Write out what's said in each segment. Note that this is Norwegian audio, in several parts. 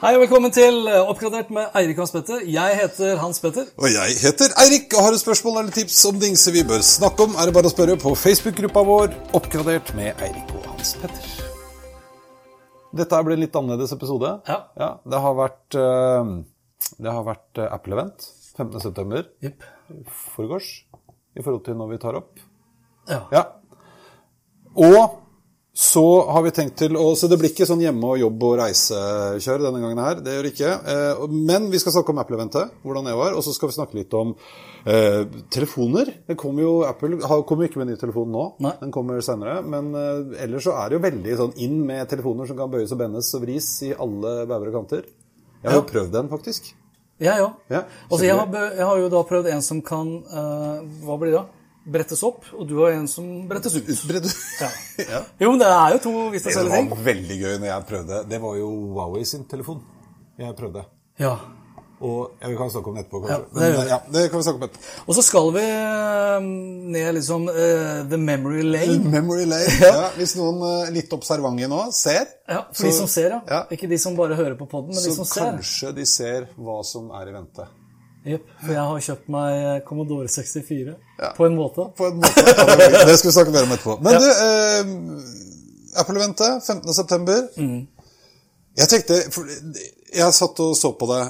Hei og velkommen til eh, Oppgradert med Eirik Hans Petter. Jeg heter Hans Petter. Og jeg heter Eirik og har du spørsmål eller tips om dingser vi bør snakke om, er det bare å spørre på Facebook-gruppa vår Oppgradert med Eirik og Hans Petter. Dette ble en litt annerledes episode. Ja. det har vært, eh, det har vært eh, Apple-event 15.9. Yep. foregårs i forhold til når vi tar opp. Ja. Ja. Og så har vi tenkt til å Så det blir ikke sånn hjemme- og jobb- og reisekjør denne gangen her. Det gjør det ikke. Eh, Men vi skal snakke om Apple-eventet, hvordan det var. Og så skal vi snakke litt om eh, telefoner. Det kommer jo, Apple har- kommer jo ikke med ny telefon nå. Nei. Den kommer senere. Men eh, ellers så er det jo veldig sånn inn med telefoner som kan bøyes og bendes og vris i alle bauger og kanter. Jeg har jo prøvd den, faktisk. Ja, ja. Ja, altså, jeg, har, jeg har jo da prøvd en som kan uh, Hva blir det da? Brettes opp, og du har en som brettes ut. Ja. Ja. Jo, men det er jo to vidt Det forskjellige ting. var veldig gøy når jeg prøvde. Det var jo Huawei sin telefon jeg prøvde. Ja. Og ja, Vi kan snakke om det etterpå, Ja, det Men, ja, det kan vi snakke om etterpå. Og så skal vi eh, ned liksom uh, the memory lane. The Memory lane. Ja, hvis noen uh, litt observante nå ser, Ja, For de som ser, ja. Ikke de som bare hører på poden, men de så som ser. kanskje de ser hva som er i vente. Jepp. For jeg har kjøpt meg Commodore 64 på en måte. På en måte. Det skal vi snakke mer om etterpå. Men du, eh, Apple-eventet 15.9. Mm. Jeg tenkte Jeg satt og så på det,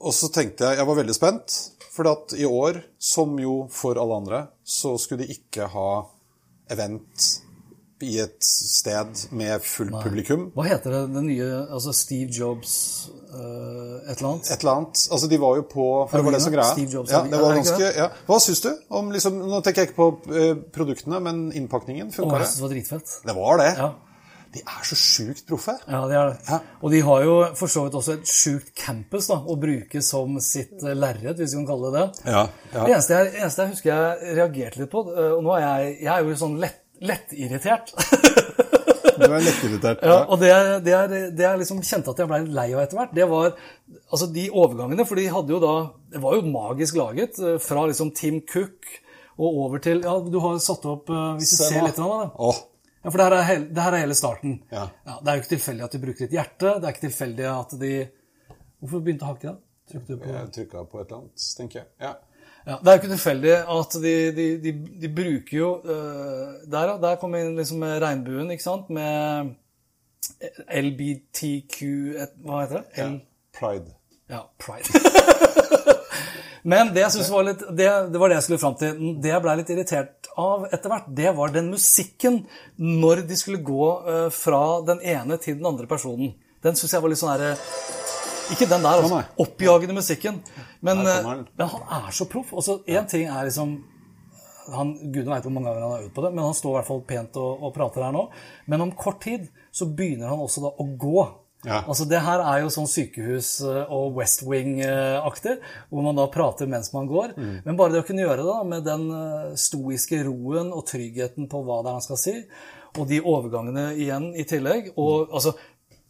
og så tenkte jeg Jeg var veldig spent. For at i år, som jo for alle andre, så skulle de ikke ha event i et sted med fullt publikum. Hva heter det, det nye Altså Steve Jobs uh, et eller annet? Et eller annet. Altså, de var jo på For det var det som greia. Steve Jobs, ja, det var ganske, ja. Hva syns du om liksom Nå tenker jeg ikke på eh, produktene, men innpakningen. Funka det? det var dritfett. Det var det. Ja. De er så sjukt proffe. Ja, de er det. Ja. Og de har jo for så vidt også et sjukt campus da, å bruke som sitt eh, lerret, hvis vi kan kalle det det. Ja, ja. Det eneste jeg, eneste jeg husker jeg reagerte litt på, og nå er jeg, jeg er jo sånn lett, lettirritert. Du er lettirritert. Ja, og det, det, er, det jeg liksom kjente at jeg ble lei av etter hvert, det var altså de overgangene. For de hadde jo da Det var jo magisk laget. eh, Fra liksom Tim Cook og over til Ja, du har satt opp eh, Hvis du Se ser litt av det. Åh, Ja, for det her er, hele, det her er hele starten. Ja. det er jo ikke tilfeldig at de bruker et hjerte. Det er ikke tilfeldig at de Hvorfor begynte hakke da? Trykte du på jeg trykka på et eller annet, tenker jeg. Ja. Ja, Det er jo ikke tilfeldig at de, de, de, de bruker jo uh, Der, ja. Der kommer inn liksom regnbuen, ikke sant, med LBTQ Hva heter det? L, Pride. ja, pride. Men det jeg synes var litt, det, det var det jeg skulle fram til. Det jeg ble litt irritert av etter hvert, det var den musikken når de skulle gå uh, fra den ene til den andre personen. Den syns jeg var litt sånn herre Ikke den der, altså. Oppjagende musikken. Men, den. men han er så proff. Altså, Én ting er liksom han, Gudene veit hvor mange ganger han har øvd på det, men han står i hvert fall pent og, og prater her nå. Men om kort tid så begynner han også da å gå. Ja. Altså Det her er jo sånn sykehus- eh, og West Wing-aktig, hvor man da prater mens man går. Mm. Men bare det å kunne gjøre det da, med den eh, stoiske roen og tryggheten på hva det er han skal si, og de overgangene igjen i tillegg og altså,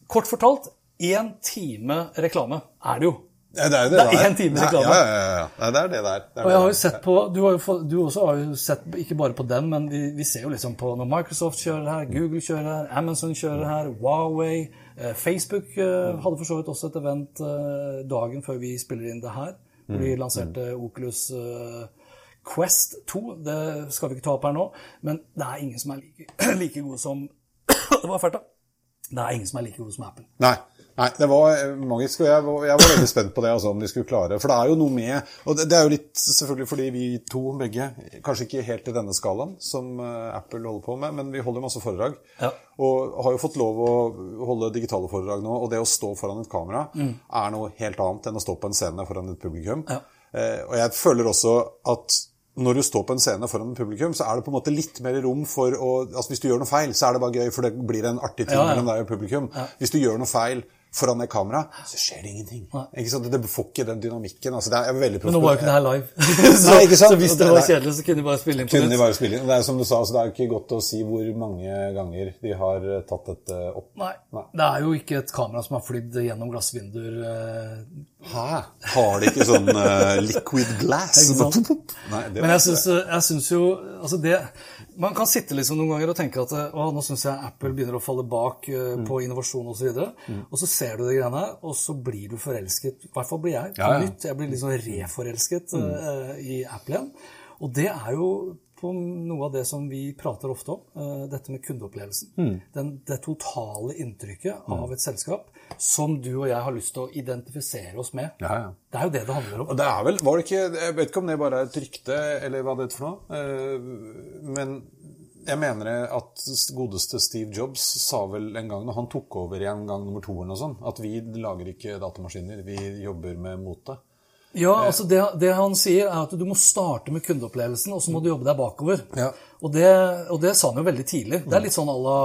Kort fortalt, én time reklame er det jo. Ja, det er jo det Det er én en time reklame. Ja, ja, ja, ja. Det er det der. Det er Og jeg har jo sett på, Du, har jo, du også har jo sett, ikke bare på den, men vi, vi ser jo liksom på når Microsoft kjører her, Google kjører her, Amazon kjører her, Huawei eh, Facebook eh, hadde for så vidt også et event eh, dagen før vi spiller inn det her. Hvor de lanserte Oculus eh, Quest 2. Det skal vi ikke ta opp her nå, men det er ingen som er like, like gode som Det var fælt, da. Det er ingen som er like gode som Apple. Nei. Nei, det var eh, magisk, og jeg var, jeg var veldig spent på det, altså, om de skulle klare. For det er jo noe med Og det, er jo litt selvfølgelig fordi vi to begge, kanskje ikke helt i denne skalaen som eh, Apple holder på med, men vi holder masse foredrag. Ja. Og har jo fått lov å holde digitale foredrag nå, og det å stå foran et kamera er noe helt annet enn å stå på en scene foran et publikum. Ja. Eh, og jeg føler også at når du står på en scene foran et publikum, så er det på en måte litt mer rom for å altså Hvis du gjør noe feil, så er det bare gøy, for det blir en artig ting Ja, ja. mellom deg og publikum. Hvis du gjør noe feil foran det kameraet, så skjer det ingenting. Ikke sant? Det får ikke den dynamikken. Altså, det er veldig Men nå var jo ikke det her live. så, Nei, så hvis det var kjedelig, så kunne de bare spille inn på kunne de inn. Det er som du sa, altså, det er jo ikke godt å si hvor mange ganger de har eh, tatt dette opp. Nei. Det er jo ikke et kamera som har flydd gjennom glassvinduer. eh, Hæ? Har de ikke sånn uh, liquid glass? Nei, Men jeg syns jo altså det, Man kan sitte liksom noen ganger og tenke at å, nå syns jeg Apple begynner å falle bak uh, Mm. på innovasjon osv. Og, så videre. og så ser du de greiene og så blir du forelsket. I hvert fall blir jeg. På Ja, ja. nytt. Jeg blir liksom reforelsket eh, i Apple igjen. Og det er jo på noe av det som vi prater ofte om, uh, dette med kundeopplevelsen. Mm. Den, det totale inntrykket av et selskap som du og jeg har lyst til å identifisere oss med. Ja, ja. Det er jo det det handler om. Og det er vel, var det ikke, Jeg vet ikke om det bare er et rykte, eller hva det er for noe. eh, Men jeg mener at godeste Steve Jobs sa vel en gang når han tok over igjen gang nummer to, eller noe sånt, at vi lager ikke datamaskiner, vi jobber med mote. Ja, altså det, det han sier, er at du må starte med kundeopplevelsen, og så må du jobbe deg bakover. Ja. Og, det, og det sa han jo veldig tidlig. Det er litt sånn à la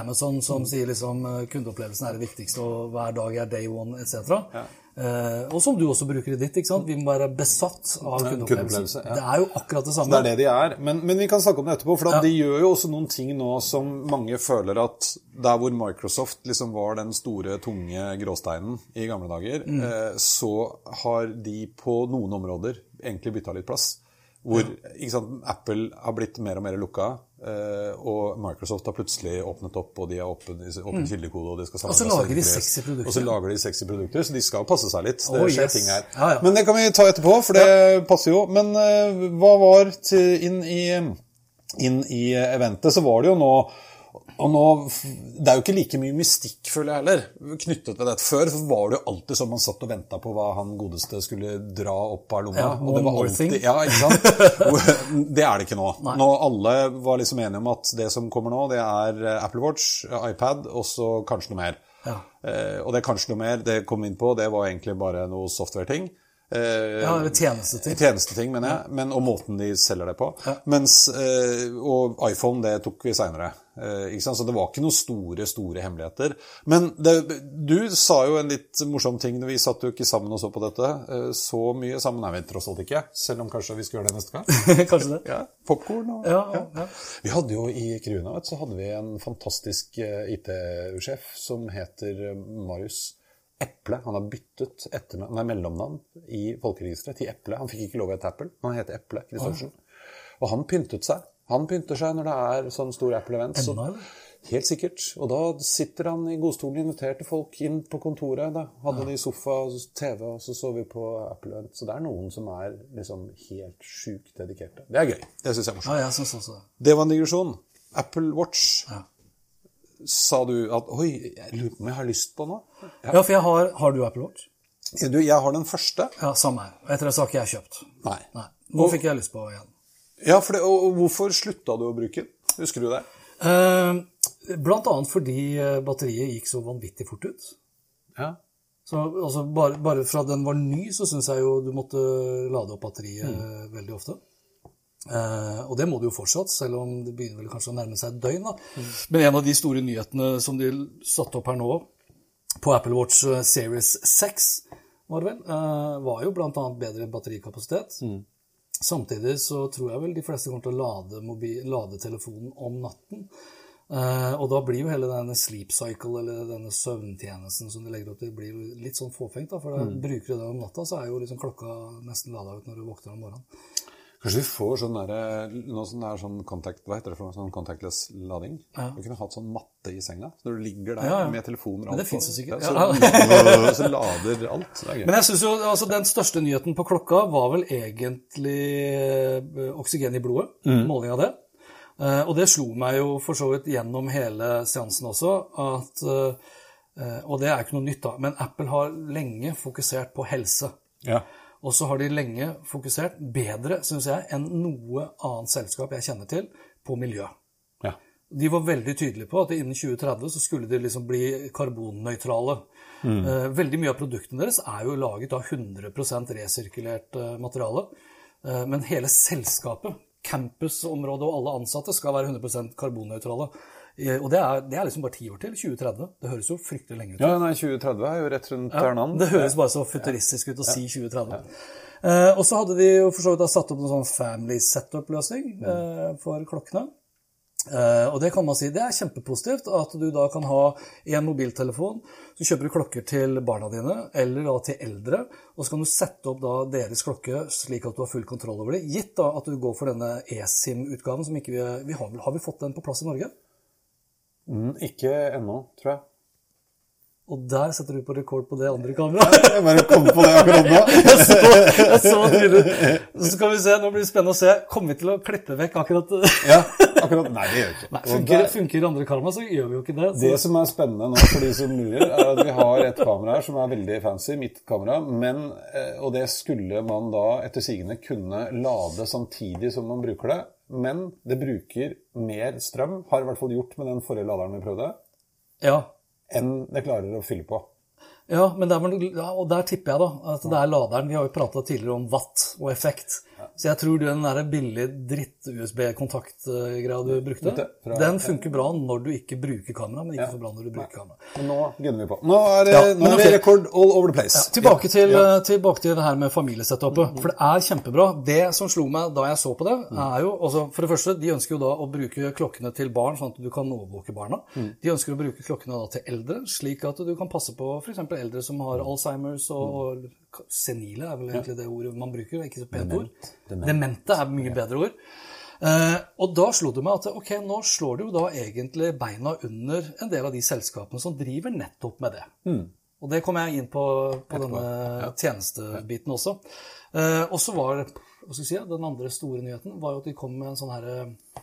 Amazon som sier liksom eh, kundeopplevelsen er det viktigste, og hver dag er day one, etc. Eh, og som du også bruker i ditt. ikke sant? Vi må være besatt av kundeopplevelse, ja. Det er jo akkurat det Det samme. er det de er. Men, men vi kan snakke om det etterpå. For ja. de gjør jo også noen ting nå som mange føler at der hvor Microsoft liksom var den store, tunge gråsteinen i gamle dager, eh, så har de på noen områder egentlig bytta litt plass. Hvor sant, Apple har blitt mer og mer lukka, eh, og Microsoft har plutselig åpnet opp, og de har åpen, åpen kildekode, og de skal Og så lager de sexy produkter. Og så lager de sexy produkter, så de skal passe seg litt. Det Oh, skjer yes. ting her. Ja, ja. Men det kan vi ta etterpå, for det passer jo. Men eh, hva var til, inn, i, inn i eventet, så var det jo nå og nå, Det er jo ikke like mye mystikk, føler jeg heller, knyttet til dette. Før var det jo alltid sånn man satt og venta på hva han godeste skulle dra opp av lomma. Ja, og det var alltid, ja, ikke sant? Det er det ikke nå. Nå Alle var liksom enige om at det som kommer nå, det er eh, Apple Watch, eh, iPad og så kanskje noe mer. Ja. Eh, og det kanskje noe mer, det kom inn på, det var egentlig bare noe software-ting. Eh, Ja, eller tjenesteting. Tjenesteting, mener jeg, men, og måten de selger det på. Mens, eh, og iPhone, det tok vi seinere. Eh, så det var ikke noen store, store hemmeligheter. Men det, du sa jo en litt morsom ting når vi satt jo ikke sammen og så på dette. Eh, så mye sammen er vi tross alt ikke, selv om kanskje vi skal gjøre det neste gang. Kanskje det. Ja, Popkorn og Ja, ja. Vi hadde jo i Kruna vet, så hadde vi en fantastisk eh, IT-sjef som heter Marius Eple. Han har byttet etternavn, nei, mellomnavn i folkeregisteret til Eple. Han fikk ikke lov å hete Apple, men han heter Eple Kristoffersen. Og han pyntet seg. Han pynter seg når det er sånn stor Apple-event. Så, helt sikkert. Og da sitter han i godstolen og inviterte folk inn på kontoret. Da hadde de sofa og TV, og så så vi på Apple-event. Så det er noen som er liksom helt sjukt dedikerte. Det er gøy. Det syns jeg er morsomt. Ja, jeg synes også det. Var en digresjon. Apple Watch. Ja Sa du at Oi, jeg lurer på om jeg har lyst på noe? Ja, for jeg har, har du Apple Watch? Du, jeg har den første. Ja, samme her. Etter det så har ikke jeg kjøpt. Nei. Nei. Nå fikk jeg lyst på igjen. Ja, det, og hvorfor slutta du å bruke den? Husker du det? Eh, blant annet fordi eh, batteriet gikk så vanvittig fort ut. Ja. Så altså, bare, bare fra den var ny, så syns jeg jo du måtte lade opp batteriet mm. veldig ofte. Eh, og det må du jo fortsatt, selv om det begynner vel kanskje å nærme seg et døgn. Da. Men en av de store nyhetene som de satte opp her nå, på Apple Watch eh, Series 6, var det vel, eh, var jo bl.a. bedre batterikapasitet. Samtidig så tror jeg vel de fleste kommer til å lade, mobil, lade telefonen om natten. Uh, og da blir jo hele denne sleep cycle, eller denne søvntjenesten som de legger opp til, blir litt sånn fåfengt. da, For da bruker du det om natta, så er jo liksom klokka nesten lada ut når du våkner om morgenen. Kanskje vi får sånn der, noe sånn er sånn contact, hva heter det for noe, sånn contactless lading? Du kunne hatt sånn matte i senga, så når du ligger der Ja, ja. med telefoner og Men det fins finnes jo sikkert. Ja, så, så lader alt. Men jeg synes jo, altså Den største nyheten på klokka var vel egentlig eh, oksygen i blodet. Måling av det. Eh, og det slo meg jo for så vidt gjennom hele seansen også, at eh, Eh, og det er ikke noe nytt, da. Men Apple har lenge fokusert på helse. Ja. Og så har de lenge fokusert, bedre, syns jeg, enn noe annet selskap jeg kjenner til, på miljø. ja. De var veldig tydelige på at innen 2030 så skulle de liksom bli karbonnøytrale. Mm. veldig mye av produktene deres er jo laget av 100 resirkulert eh, materiale. Eh, men hele selskapet, campusområdet og alle ansatte skal være 100% karbonnøytrale. Eh, og det er, det er liksom bare ti år til. 2030. Det høres jo fryktelig lenge ut. ja, nei, 2030 er jo rett rundt Ja, hjørnet. det høres bare så futuristisk ut å si 2030. Eh, og så hadde de jo for så vidt satt opp en sånn family setup-løsning eh, for klokkene. Eh, og det kan man si, det er kjempepositivt at du da kan ha en mobiltelefon, så kjøper du klokker til barna dine, eller da til eldre, og så kan du sette opp da deres klokke slik at du har full kontroll over det, gitt da at du går for denne eSIM-utgaven som ikke vi, vi har, har vi fått den på plass i Norge? Mm, ikke ennå, tror jeg. Og der setter du på rekord på det andre kameraet. Jeg bare kom på det akkurat nå. Jeg så, jeg så. Så skal vi se, nå blir det spennende å se. Kommer vi til å klippe vekk akkurat Ja, akkurat. Nei, det gjør vi ikke. Nei, funker, der- funker andre kamera, så gjør vi jo ikke det. Så. Det som er spennende nå for de som lurer, er at vi har et kamera her som er veldig fancy, mitt kamera, men, eh, og det skulle man da etter sigende kunne lade samtidig som man bruker det. Men det bruker mer strøm, har i hvert fall gjort med den forrige laderen vi prøvde, Ja. enn det klarer å fylle på. ja, men der, og der tipper jeg da at det er laderen. Vi har jo prata tidligere om watt og effekt. Så jeg tror den der billige dritt-USB-kontaktgreia du brukte, fra- den funker bra når du ikke bruker kamera, men ikke så bra når du bruker kamera. Men nå gunner vi på. Nå er det, Ja, nå er det rekord all over the place. Ja, tilbake, til, eh, tilbake til det her med familiesetupet. For det er kjempebra. Det som slo meg da jeg så på det, er jo altså, For det første, de ønsker jo da å bruke klokkene til barn, sånn at du kan overvåke barna. De ønsker å bruke klokkene da til eldre, slik at du kan passe på f.eks. eldre som har Alzheimers og, og senile, er vel egentlig det ordet man bruker. Ikke så pent ord. Demente er mye bedre ord. Eh, og da slo det meg at ok, nå slår du jo da egentlig beina under en del av de selskapene som driver nettopp med det. Og det kom jeg inn på, på denne tjenestebiten også. Eh, og så var hva skal jeg si, den andre store nyheten var jo at de kom med en sånn her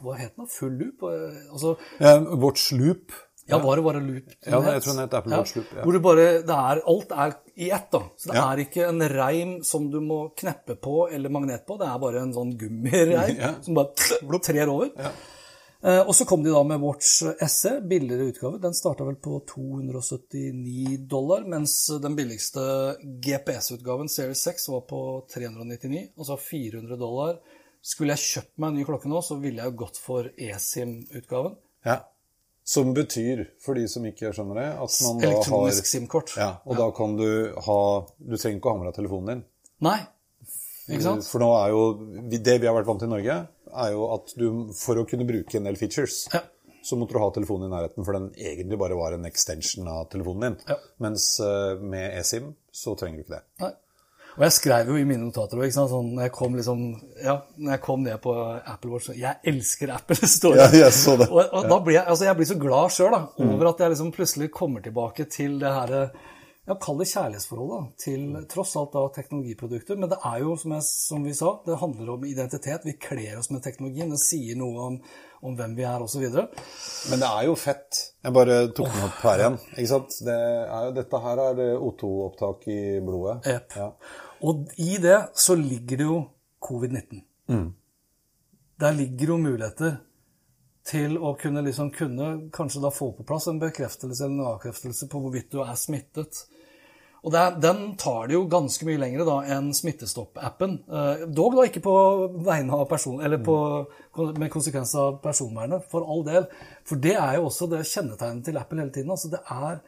Hva het den? Full loop? Eh, Altså, Ja, Watch Loop. ja, var det bare loop? Ja, jeg tror den het Apple Watch Loop, ja. Hvor det bare, det er, alt er i ett, da. Så det Ja. er ikke en reim som du må kneppe på eller magnet på. Det er bare en sånn gummireim Ja. som bare trer over. Eh, og så kom de da med Watch SE, billigere utgave. Den starta vel på 279 dollar, mens den billigste GPS-utgaven, Series 6, var på 399, altså 400 dollar. Skulle jeg kjøpt meg en ny klokke nå, så ville jeg jo gått for eSIM-utgaven. Ja. Som betyr, for de som ikke skjønner det, at man da har Elektronisk SIM-kort. Ja, og da kan du ha Du trenger ikke å ha med deg telefonen din. Nei, ikke sant? For nå er jo Det vi har vært vant til i Norge, er jo at du for å kunne bruke en del features, Ja. så måtte du ha telefonen i nærheten, for den egentlig bare var en extension av telefonen din. Ja. Mens eh, med eSIM så trenger du ikke det. Nei. Og jeg skrev jo i mine notater òg. Sånn, når, jeg kom liksom, ja, når jeg kom ned på Apple Watch så Jeg elsker Apple, det står Ja, jeg så det. Og, og da blir jeg, altså jeg blir så glad sjøl over at jeg liksom plutselig kommer tilbake til det her ja, Kall det kjærlighetsforholdet til tross alt da teknologiprodukter. Men det er jo, som, jeg, som vi sa, det handler om identitet. Vi kler oss med teknologien. Det sier noe om, om hvem vi er, osv. Men det er jo fett. Jeg bare tok den opp her igjen. ikke sant? Det er dette her er det O2-opptak i blodet. Yep. Ja. Og i det så ligger det jo covid-19. Der ligger jo muligheter til å kunne, liksom, kunne kanskje da få på plass en bekreftelse eller en avkreftelse på hvorvidt du er smittet. Og er, Den tar det jo ganske mye lengre da enn Smittestopp-appen. Eh, dog da ikke på vegne av person, eller på, med konsekvens av personvernet, for all del. For det er jo også det kjennetegnet til Apple hele tiden. altså det er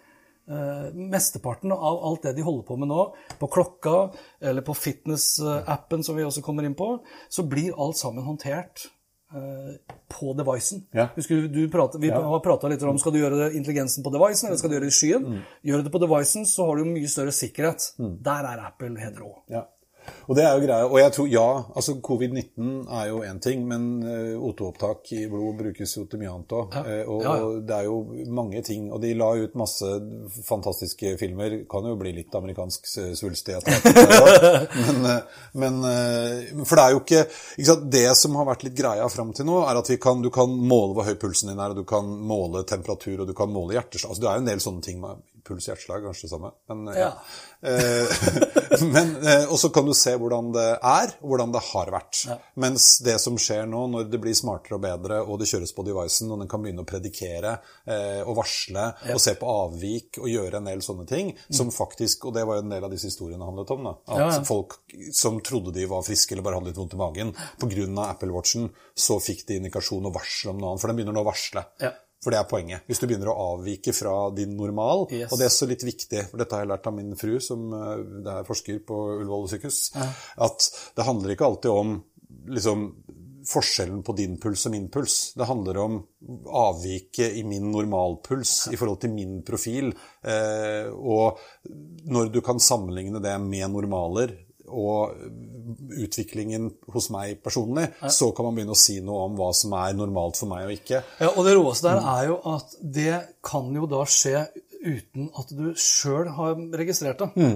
Uh, mesteparten av alt det de holder på med nå, på klokka eller på fitness-appen som vi også kommer inn på, så blir alt sammen håndtert på devicen. Ja. Husker du, du pratet, Vi har prata litt om skal du gjøre intelligensen på devicen eller skal du gjøre det i skyen. Gjør du det på devicen, så har du mye større sikkerhet. Der er Apple helt rå. Ja. Og det er jo greia. Og jeg tror, ja, altså covid-19 er jo én ting, men eh, O2-opptak i blod brukes jo til mye annet òg. Og, Ja, ja. og det er jo mange ting. Og de la ut masse fantastiske filmer. Kan jo bli litt amerikansk eh, svulstig men, eh, men eh, For det er jo ikke, ikke sant? Det som har vært litt greia fram til nå, er at vi kan, du kan måle hvor høy pulsen din er, og du kan måle temperatur, og du kan måle hjerteslag. Altså, det er jo en del sånne ting. med- puls, hjerteslag, kanskje det samme. Men, Ja. ja. men, eh, og så kan du se hvordan det er, og hvordan det har vært. Ja. Mens det som skjer nå, når det blir smartere og bedre, og det kjøres på devicen, og den kan begynne å predikere eh, og varsle og se på avvik og gjøre en del sånne ting, som faktisk, og det var jo en del av disse historiene handlet om, da, at folk som trodde de var friske eller bare hadde litt vondt i magen, pga. Apple Watchen, så fikk de indikasjon og varsel om noe annet, for den begynner nå å varsle. Ja. For det er poenget. Hvis du begynner å avvike fra din normal, Yes. og det er så litt viktig, for dette har jeg lært av min fru, som eh, er forsker på Ullevål sykehus, at det handler ikke alltid om liksom, forskjellen på din puls og min puls. Det handler om avviket i min normalpuls i forhold til min profil. Eh, og når du kan sammenligne det med normaler og utviklingen hos meg personlig, så kan man begynne å si noe om hva som er normalt for meg og ikke. Ja, og det råeste der er jo at det kan jo da skje uten at du sjøl har registrert det.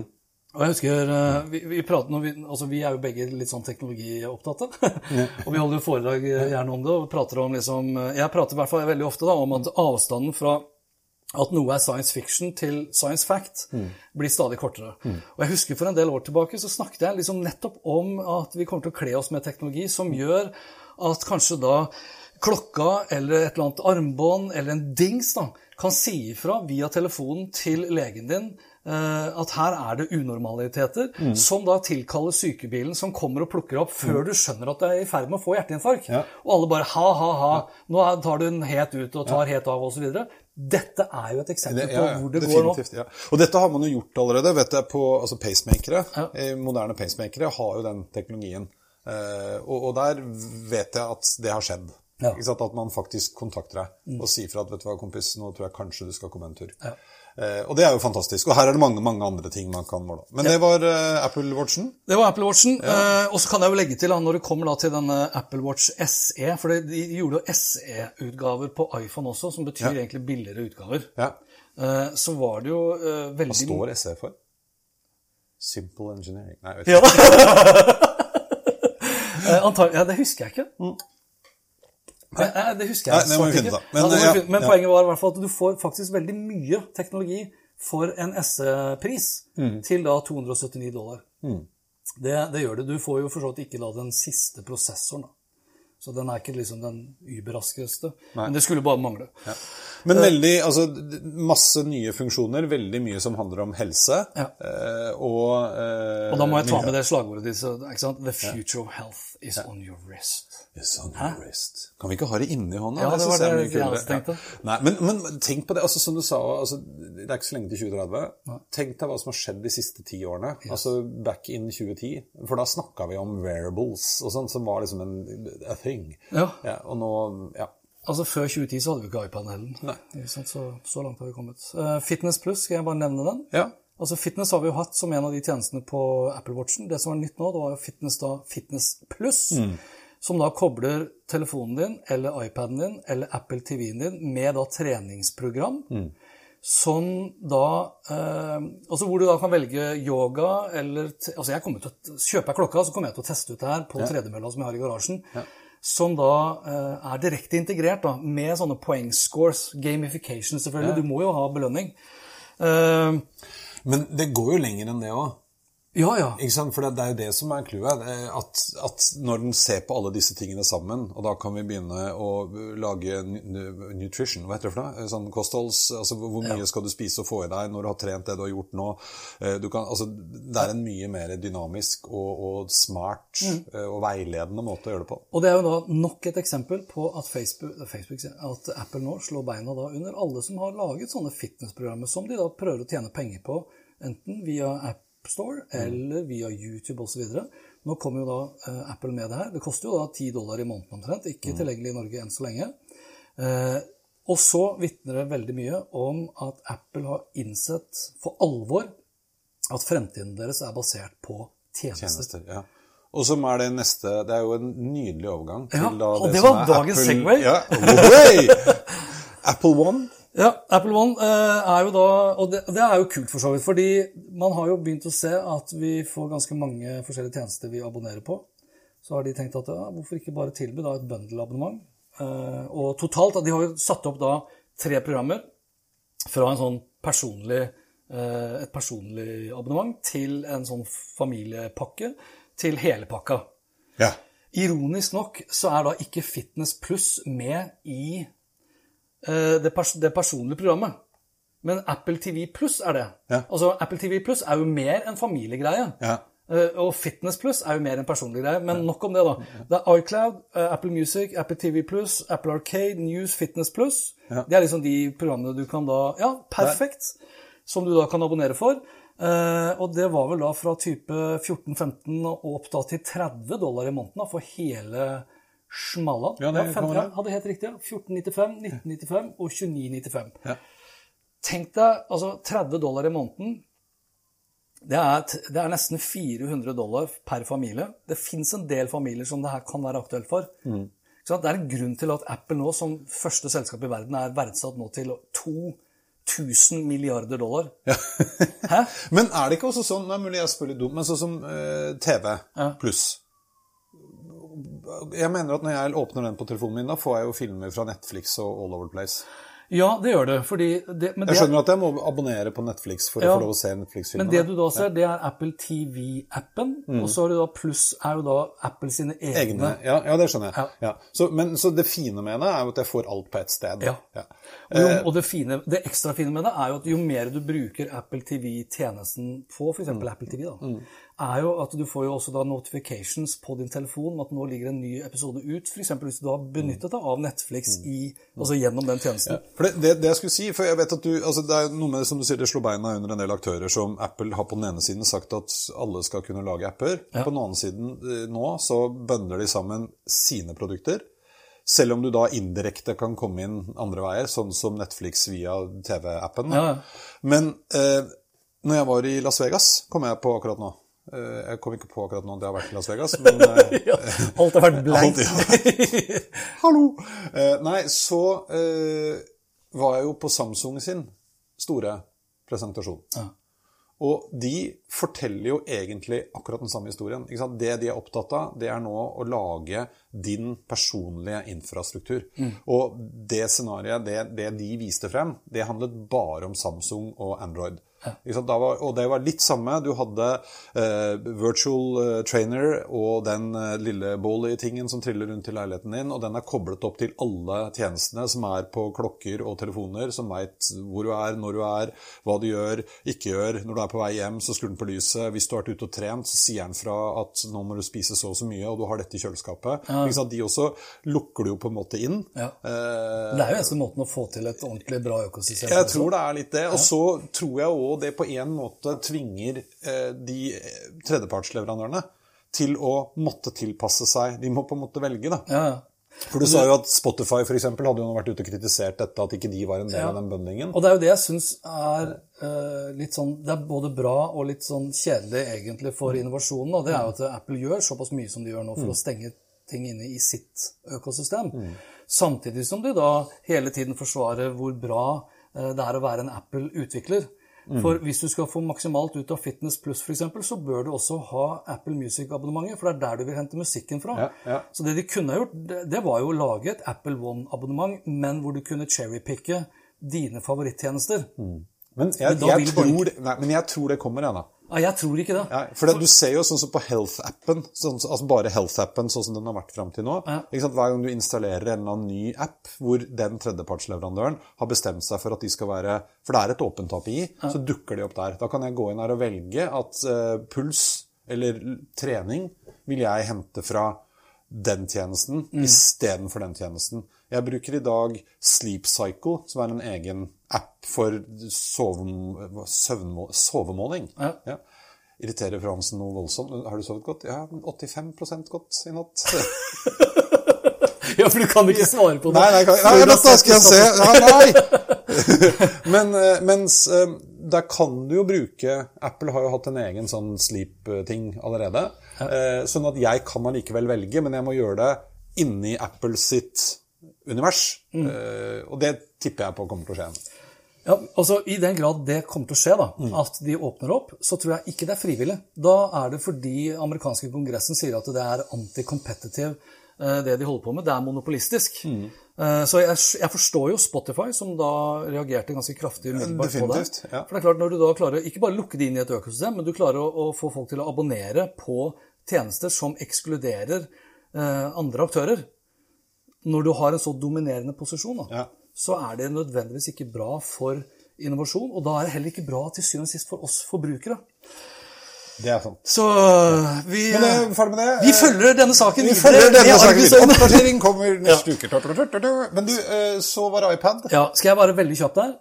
Og jeg husker, eh, vi, vi, vi, altså vi er jo begge litt sånn teknologiopptatte. og vi holder jo foredrag eh, gjerne om det. og prater om liksom, eh, Jeg prater i hvert fall veldig ofte da, om at avstanden fra at noe er science fiction til science fact blir stadig kortere. Og jeg husker For en del år tilbake så snakket jeg liksom nettopp om at vi kommer til å kle oss med teknologi som gjør at kanskje da klokka eller et eller annet armbånd eller en dings da, kan si ifra via telefonen til legen din eh, at her er det unormaliteter, som da tilkaller sykebilen som kommer og plukker opp før du skjønner at du er i ferd med å få hjerteinfarkt. Ja. Og alle bare ha, ha, ha, nå tar du den helt ut og tar helt av osv. Dette er jo et eksempel Det- på ja, ja, hvor det går nå. Ja. Og dette har man jo gjort allerede. vet jeg, på altså Pacemakere, Ja. moderne pacemakere har jo den teknologien. Eh, og, og der vet jeg at det har skjedd. Ja. At man faktisk kontakter deg og sier fra at vet du hva, kompis, nå tror jeg kanskje du skal komme en tur. Ja. Eh, og det er jo fantastisk. Og her er det mange mange andre ting man kan måle. Men det var eh, Apple Watchen. Det var Apple Watchen. Eh, og så kan jeg jo legge til, da, når det kommer da til denne Apple Watch SE For de gjorde jo SE-utgaver på iPhone også, som betyr Ja. egentlig billigere utgaver. Ja. Eh, så var det jo veldig Hva står SE for? Simple Engineering. Nei, jeg vet ikke. Ja. Eh, antag- ja, det husker jeg ikke. Nei, nei, det husker jeg Nei, det må vi finne ikke. Men, ja, vi ja, finne- men ja. poenget var i hvert fall at du får faktisk veldig mye teknologi for en SE-pris Mm. til da 279 dollar. Det, det gjør det. Du får jo for så vidt ikke da den siste prosessoren. da. Så den er ikke liksom den überraskeste. Men det skulle bare mangle. Men veldig, altså masse nye funksjoner, veldig mye som handler om helse. Ja. eh, og, eh, Og da må jeg ta med det slagordet ditt. ikke? The future of health is on your wrist. Your wrist. Kan vi ikke ha det inni hånda? Ja, det var jeg det jeg også tenkte. Ja. Nei, men, men tenk på det, altså som du sa, altså, det er ikke så lenge til 2030. Tenk deg hva som har skjedd de siste ti årene. Altså back in 2010. For da snakka vi om wearables og sånn, som var liksom en a thing. Ja. og nå, ja. Altså Før 2010 så hadde vi ikke iPaden heller. Så, så langt har vi kommet. Uh, Fitness Plus, skal jeg bare nevne den? Ja. Altså Fitness har vi jo hatt som en av de tjenestene på Apple Watchen. Det som var nytt nå, det var jo Fitness, da, Fitness Plus. Som da kobler telefonen din eller iPaden din eller Apple TV-en din med da treningsprogram. Som da eh, Altså hvor du da kan velge yoga eller Altså jeg kommer til å Kjøper jeg klokka, så kommer jeg til å teste ut det her på tredemølla som jeg har i garasjen. Som da eh, er direkte integrert da, med sånne poengscores. Gamification, selvfølgelig. Du må jo ha belønning. Eh, Men det går jo lenger enn det òg. Ja, ja. Ikke sant? For det, det er jo det som er clouet. eh, At, at når den ser på alle disse tingene sammen, og da kan vi begynne å lage nutrition, hva heter det for noe? Sånn kostholds, altså Hvor mye skal du spise og få i deg når du har trent det du har gjort nå? Eh, Du kan, altså, det er en mye mer dynamisk og, og smart mm. og veiledende måte å gjøre det på. Og det er jo da nok et eksempel på at, Facebook, Facebook, at Apple nå slår beina under alle som har laget sånne fitnessprogrammer som de da prøver å tjene penger på, enten via App Store eller via YouTube osv. Nå kommer jo da uh, Apple med det her. Det koster jo da 10 dollar i måneden omtrent, ikke tilgjengelig i Norge enn så lenge. Uh, og så vitner det veldig mye om at Apple har innsett for alvor at fremtiden deres er basert på tjenester. Tjenester, ja. Og som er det neste Det er jo en nydelig overgang til Ja, da og det som var er dagens Apple, Segway. Ja, ohoi! Apple One. Ja, Apple One eh, er jo da Og det, det er jo kult, for så vidt. Fordi man har jo begynt å se at vi får ganske mange forskjellige tjenester vi abonnerer på. Så har de tenkt at ja, hvorfor ikke bare tilby da et bundle-abonnement? Eh, og totalt, De har jo satt opp da tre programmer fra en sånn personlig eh, et personlig abonnement til en sånn familiepakke til hele pakka. Ja. Ironisk nok så er da ikke Fitness Pluss med i det, pers det personlige programmet. Men Apple TV Pluss er det. Ja. Altså, Apple TV Pluss er jo mer en familiegreie. Ja. Eh, og Fitness Pluss er jo mer en personlig greie. Men nok om det, da. Det er iCloud, eh, Apple Music, Apple TV Pluss, Apple Arcade, News, Fitness Pluss. Ja. Det er liksom de programmene du kan da Ja, perfekt. Som du da kan abonnere for. Eh, og det var vel da fra type 14-15 og opp da til 30 dollar i måneden da, for hele smalla. Ja, det ja, 15, være. hadde helt riktig. ja. 1495, 1995 og 2995. Ja. Tenk deg altså 30 dollar i måneden. Det er, det er nesten 400 dollar per familie. Det fins en del familier som det her kan være aktuelt for. Mm. Det er en grunn til at Apple nå, som første selskap i verden, er verdsatt nå til 2000 milliarder dollar. Hæ? Men er det ikke også sånn, det er mulig jeg spør litt dumt, men sånn som eh, TV pluss Jeg mener at når jeg åpner den på telefonen min, da får jeg jo filmer fra Netflix og All Over the Place. Ja, det gjør det. Fordi det, men Jeg skjønner at jeg må abonnere på Netflix for Ja. å få lov å se Netflix-filmer. men det du da ser, det er Apple TV-appen. Mm. Og så er det da pluss er jo da Apple sine egne. Egne, ja, ja, det skjønner jeg. Ja. Så, men, så det fine med det er jo at jeg får alt på ett sted. Ja. Og, jo, og det, fine, det ekstra fine med det er jo at jo mer du bruker Apple TV-tjenesten på, f.eks. Mm. Apple TV, da, er jo at du får jo også da notifications på din telefon om at nå ligger en ny episode ut. F.eks. hvis du har benyttet deg av Netflix Mm. i, altså gjennom den tjenesten. For det, det, det jeg skulle si, for jeg vet at du, altså det er noe med som du sier, det slår beina under en del aktører som Apple har på den ene siden sagt at alle skal kunne lage apper. På den andre siden eh, nå så bønder de sammen sine produkter. Selv om du da indirekte kan komme inn andre veier, sånn som Netflix via TV-appen. Ja, ja. Men eh, når jeg var i Las Vegas, kom jeg på akkurat nå. Eh, jeg kom ikke på akkurat nå jeg har vært i Las Vegas, men eh, Ja, alt har vært blankt. Ja. Hallo! Eh, nei, så var jeg jo på Samsung sin store presentasjon. Og de forteller jo egentlig akkurat den samme historien. Det de er opptatt av, det er nå å lage din personlige infrastruktur. Og det scenarioet, det, det de viste frem, det handlet bare om Samsung og Android. Var, og det var litt samme. Du hadde eh, virtual eh, trainer og den eh, lille Bolly-tingen som triller rundt i leiligheten din, og den er koblet opp til alle tjenestene som er på klokker og telefoner, som veit hvor du er, når du er, hva du gjør, ikke gjør. Når du er på vei hjem, så skrur den på lyset. Hvis du har vært ute og trent, så sier den fra at nå må du spise så og så mye, og du har dette i kjøleskapet. Sant? De også lukker du jo på en måte inn. Ja. Eh, Det er jo eneste måten å få til et ordentlig bra økosystem jeg tror det er litt det. Og så tror jeg òg det på en måte tvinger eh, de eh, tredjepartsleverandørene til å måtte tilpasse seg. De må på en måte velge, da. Ja, ja. For du sa jo at Spotify for eksempel, hadde jo vært ute og kritisert dette, at ikke de var en del Ja. av den bøndingen. Og det er jo det jeg syns er uh, litt sånn Det er både bra og litt sånn kjedelig egentlig for innovasjonen. Og det er jo at Apple gjør såpass mye som de gjør nå for å stenge ting inne i sitt økosystem. Samtidig som de da hele tiden forsvarer hvor bra uh, det er å være en Apple-utvikler. For hvis du skal få maksimalt ut av Fitness Plus f.eks., så bør du også ha Apple Music-abonnementet, for det er der du vil hente musikken fra. Ja, ja. Så det de kunne ha gjort, det, var jo å lage et Apple One-abonnement, men hvor du kunne cherrypicke dine favorittjenester. Men jeg, Men jeg, tror, nei, men jeg tror det kommer, jeg, da. Ja, jeg tror ikke det. Ja, for det, du ser jo sånn som på Health-appen, sånn, altså bare Health-appen sånn som den har vært fram til nå. Sant? Hver gang du installerer en eller annen ny app hvor den tredjepartsleverandøren har bestemt seg for at de skal være For det er et åpent API, så dukker de opp der. Da kan jeg gå inn her og velge at uh, puls eller trening vil jeg hente fra den tjenesten Mm. istedenfor den tjenesten. Jeg bruker i dag Sleep Cycle, som er en egen app for sove, søvnmål, sovemåling. Ja. Irriterer Fransen noe voldsomt. Har du sovet godt? Ja, 85% godt i natt. Ja, for du kan ikke svare på det. Nei, nei, kan, nei, dette skal jeg se! Ja, nei! Men eh, mens eh, der kan du jo bruke Apple har jo hatt en egen sånn sleep-ting allerede. Eh, Sånn at jeg kan allikevel velge, men jeg må gjøre det inni Apple sitt univers. Mm. Eh, Og det tipper jeg på kommer til å skje. Ja, altså I den grad det kommer til å skje, da, at de åpner opp, så tror jeg ikke det er frivillig. Da er det fordi amerikanske kongressen sier at det er anti-competitive, eh, det de holder på med. Det er monopolistisk. Mm. Så jeg, jeg forstår jo Spotify, som da reagerte ganske kraftig umiddelbart på det. ja. For det er klart, når du da klarer ikke bare lukke det inn i et økosystem, men du klarer å, å få folk til å abonnere på tjenester som ekskluderer eh, andre aktører. Når du har en så dominerende posisjon, da, Ja. så er det nødvendigvis ikke bra for innovasjon. Og da er det heller ikke bra til syvende og sist for oss forbrukere. Det er sant. Så øh, vi, Men det det. vi følger denne saken Vi videre denne med saken videre. Oppdatering kommer neste uke. Men du, eh, så var iPad. Ja, skal jeg være veldig kjapp der?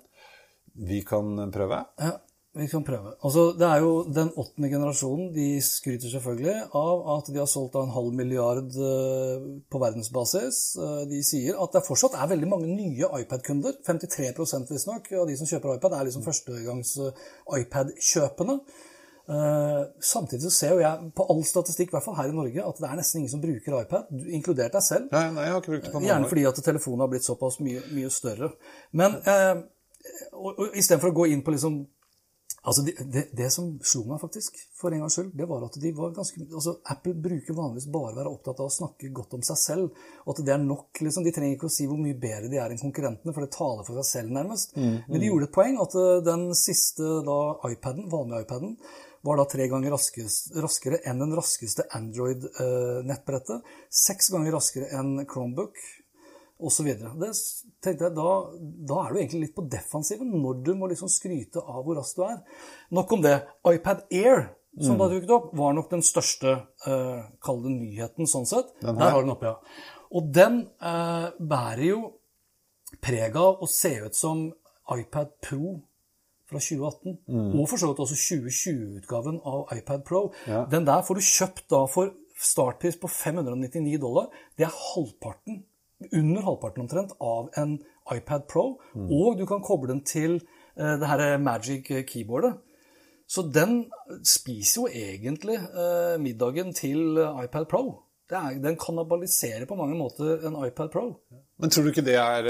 Vi kan prøve. Ja, vi kan prøve. Altså, det er jo den åttende generasjonen. De skryter selvfølgelig av at de har solgt en halv milliard eh, på verdensbasis. Eh, De sier at det fortsatt er veldig mange nye iPad-kunder. 53% visstnok av de som kjøper iPad, er liksom førstegangs eh, iPad-kjøpende. Samtidig så ser jo jeg på all statistikk, i hvert fall her i Norge, at det er nesten ingen som bruker iPad, du- inkludert deg selv. Nei, nei, jeg har ikke brukt det på noen Gjerne fordi at telefonen har blitt såpass mye, mye større. Men eh, istedenfor å gå inn på liksom Altså, det, det, det som slo meg faktisk, for en gangs skyld, det var at de var ganske altså Apple bruker vanligvis bare å være opptatt av å snakke godt om seg selv, og at det er nok. liksom, De trenger ikke å si hvor mye bedre de er enn konkurrentene, for det taler for seg selv, nærmest. Men de gjorde et poeng at eh, den siste da, iPaden, vanlige iPaden, var da tre ganger raskere enn den raskeste Android-nettbrettet. Seks ganger raskere enn Chromebook osv. Da tenkte jeg, da, da er du egentlig litt på defensiven når du må liksom skryte av hvor rask du er. Nok om det. iPad Air, som da dukket opp, var nok den største uh, kall det nyheten sånn sett. Den her? Der har du den oppe, ja. Og den eh, bærer jo preg av å se ut som iPad Pro fra 2018, og for så vidt også 2020-utgaven av iPad Pro. Ja. Den der får du kjøpt da for startpris på 599 dollar. Det er halvparten, under halvparten omtrent, av en iPad Pro. Og du kan koble den til eh, det her Magic Keyboardet. Så den spiser jo egentlig eh, middagen til eh, iPad Pro. Det er, den kannibaliserer på mange måter en iPad Pro. Men tror du ikke det er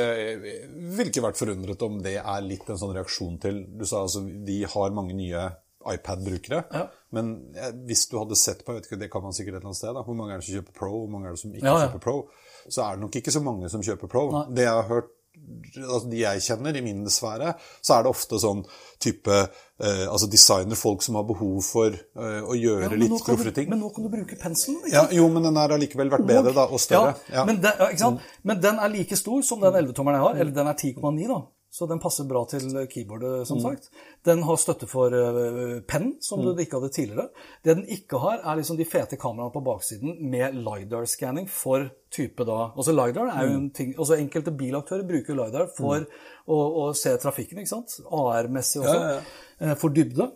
Ville ikke vært forundret om det er litt en sånn reaksjon til Du sa altså vi har mange nye iPad-brukere. Ja. Men hvis du hadde sett på, jeg vet ikke, det kan man sikkert et eller annet sted, da, hvor mange er det som kjøper Pro, hvor mange er det som ikke Ja, ja. kjøper Pro, så er det nok ikke så mange som kjøper Pro. Det jeg har hørt altså de jeg kjenner i min sfære, så er det ofte sånn type eh, altså designerfolk som har behov for eh, å gjøre Ja, litt proffe ting. Men nå kan du bruke penselen. Ja, jo, men den har allikevel vært bedre da, og større. Ja, Men, den, men den er like stor som den 11-tommeren jeg har, eller den er 10,9 da. Så den passer bra til keyboardet, som sagt. Den har støtte for uh, penn, som du ikke hadde tidligere. Det den ikke har, er liksom de fete kameraene på baksiden med LiDAR-scanning for type da Altså LiDAR er jo en ting altså Enkelte bilaktører bruker LiDAR for å, å se trafikken, ikke sant? AR-messig også, Ja, ja, ja. for dybde.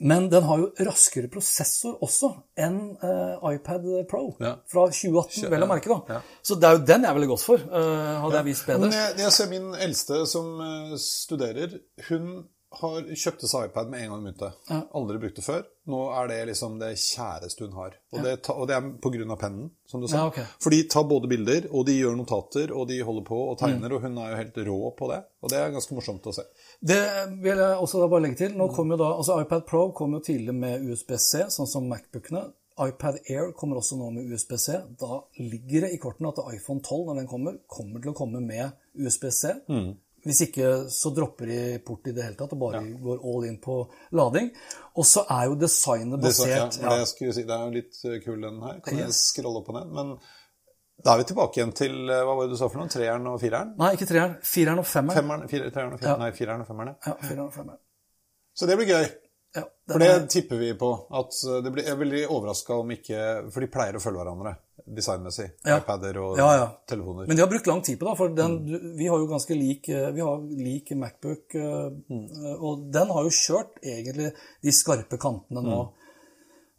Men den har jo raskere prosessor også enn uh, iPad Pro Ja. fra 2018, vel å merke. da. Ja. Så det er jo den jeg ville gått for, uh, hadde jeg vist bedre. Men jeg, jeg ser min eldste som eh, studerer, hun har kjøpte seg iPad med en gang hun begynte. Aldri brukt det før. Nå er det liksom det kjæreste hun har. Og, det, ta, og det er av pennen, som du sa. Ja, okay. For de tar både bilder, og de gjør notater, og de holder på og Mm. tegner, og hun er jo helt rå på det. Og det er ganske morsomt å se. Det vil jeg også bare legge til. Nå kom jo da, altså iPad Pro kom jo tidlig med USB-C, sånn som Macbookene. iPad Air kommer også nå med USB-C. Da ligger det i kortene at iPhone 12, når den kommer, kommer til å komme med USB-C. Hvis ikke så dropper de port i det hele tatt og bare går all in på lading. Og så er jo designet Det, så, ja, basert det, si, det er jo litt eh, kul, den her. Kan jeg scrolle opp og ned? Men da er vi tilbake igjen til eh, hva var det du sa for noe? Treeren og fireren? Nei, ikke treeren. Fireren og femmeren. Femmeren, fire, treeren og fireren? Nei, fireren og femmeren. ja. fireeren fireren og femmeren. Så det blir gøy. Ja, For det er- tipper vi på. At eh, det blir, jeg blir overraska om ikke For de pleier å følge hverandre designmessig. Ja. iPader og Ja, ja. telefoner. Men de har brukt lang tid på det, for den, Mm. vi har jo ganske lik, eh, vi har lik Macbook, eh, Mm. eh, og den har jo kjørt egentlig de skarpe kantene nå,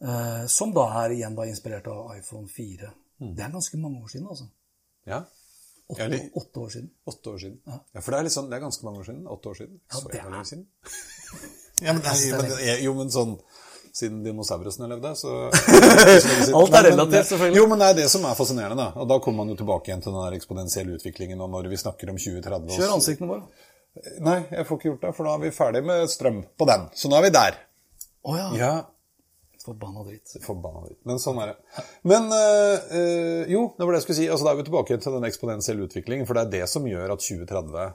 Mm. som da er igjen da inspirert av iPhone 4. Mm. Det er ganske mange år siden, altså. Ja. Åtte, Eller- åtte år siden. Åtte år siden. Ja, For det er, litt sånn, det er ganske mange år siden. Åtte år siden. Ja, Så det er- lenge siden. ja, men, nei, men, det jo, men sånn siden dinosaurusene levde, så Alt er relativt, selvfølgelig. Jo, men det er det som er fascinerende, da. Og da kommer man jo tilbake igjen til den der eksponentielle utviklingen, og når vi snakker om 2030 Kjør ansiktene våre. Nei, jeg får ikke gjort det, for nå er vi ferdig med strøm på den. Så nå er vi der. Å ja. Ja. Forbanna dritt. Forbanna dritt. Men sånn er det. Men eh, jo, det var det jeg skulle si. Altså, da er vi tilbake til den eksponentielle utviklingen. For det er det som gjør at 2030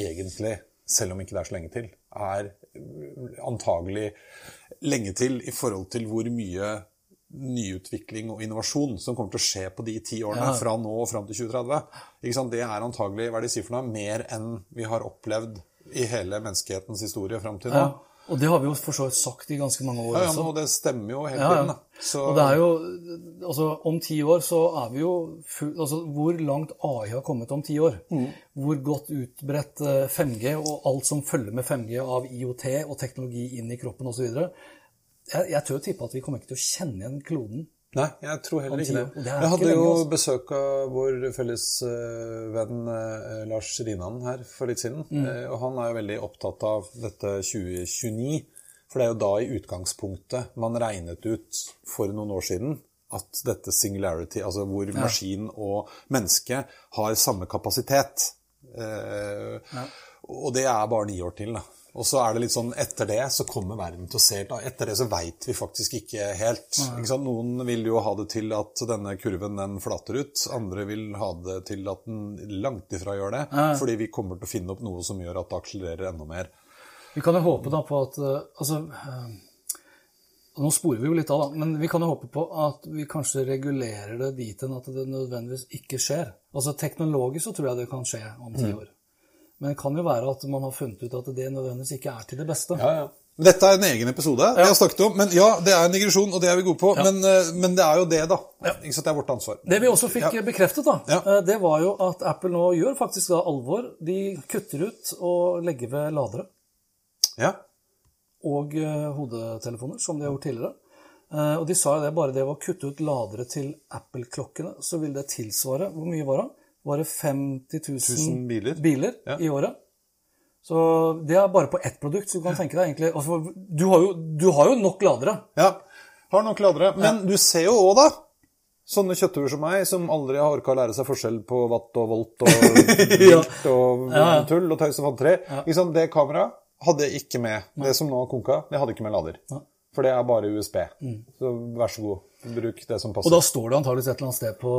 egentlig, selv om ikke det er så lenge til, er antagelig lenge til i forhold til hvor mye nyutvikling og innovasjon som kommer til å skje på de ti årene Ja. fra nå og fram til 2030. Ikke sant? Det er antagelig hva er de sier for noe, mer enn vi har opplevd i hele menneskehetens historie fram til nå. Ja. Og det har vi jo for så vidt sagt i ganske mange år Ja, ja, også. og det stemmer jo hele Ja, tiden. ja. Da. Så, Og det er jo Altså, om ti år så er vi jo Altså, hvor langt AI har kommet om ti år? Mm. Hvor godt utbredt eh, 5G og alt som følger med 5G av IOT og teknologi inn i kroppen osv. Jeg, jeg tør tippe at vi kommer ikke til å kjenne igjen kloden. Nei, jeg tror heller ikke det. det Jeg hadde jo altså. besøk av vår felles eh, venn eh, Lars Rinan her for litt siden. Mm. Eh, og han er jo veldig opptatt av dette 2029. For det er jo da i utgangspunktet man regnet ut for noen år siden at dette singularity, altså hvor maskin og menneske har samme kapasitet. Eh, Og det er bare ni år til, da. Og så er det litt sånn, etter det så kommer verden til å se helt Etter det så veit vi faktisk ikke helt. Ikke? Noen vil jo ha det til at denne kurven den flater ut. Andre vil ha det til at den langt ifra gjør det. Fordi vi kommer til å finne opp noe som gjør at det akselererer enda mer. Vi kan jo håpe da på at eh, Altså eh, Nå sporer vi jo litt av, da, men vi kan jo håpe på at vi kanskje regulerer det dit hen at det nødvendigvis ikke skjer. Altså Teknologisk så tror jeg det kan skje om ti år. Men det kan jo være at man har funnet ut at det nødvendigvis ikke er til det beste. Men Dette er en egen episode jeg har snakket om. Men ja, det er en digresjon, og det er vi gode på. Men, eh, men det er jo det, da. Ikke sant? Det er vårt ansvar. Det vi også fikk Ja. bekreftet, da, Ja. eh, det var jo at Apple nå gjør faktisk da alvor. De kutter ut og legger ved ladere Ja. og eh, hodetelefoner, som de har gjort tidligere. Og de sa jo det, bare det å kutte ut ladere til Apple-klokkene, så vil det tilsvare Hvor mye var det? Var det 50 000 1000 biler. Ja. i året? Så det er bare på ett produkt, så du kan tenke deg egentlig altså, du, har jo, du har jo nok ladere. Ja, har nok ladere. Men du ser jo òg, da, sånne kjøttuer som meg, som aldri har orka å lære seg forskjell på watt og volt og vilt og Ja. tull og tøys og fanteri. Ja. Liksom, Det kameraet hadde ikke med. Det som nå har konka, det hadde ikke med lader. For det er bare USB. Så vær så god, bruk det som passer. Og da står det antakeligvis et eller annet sted på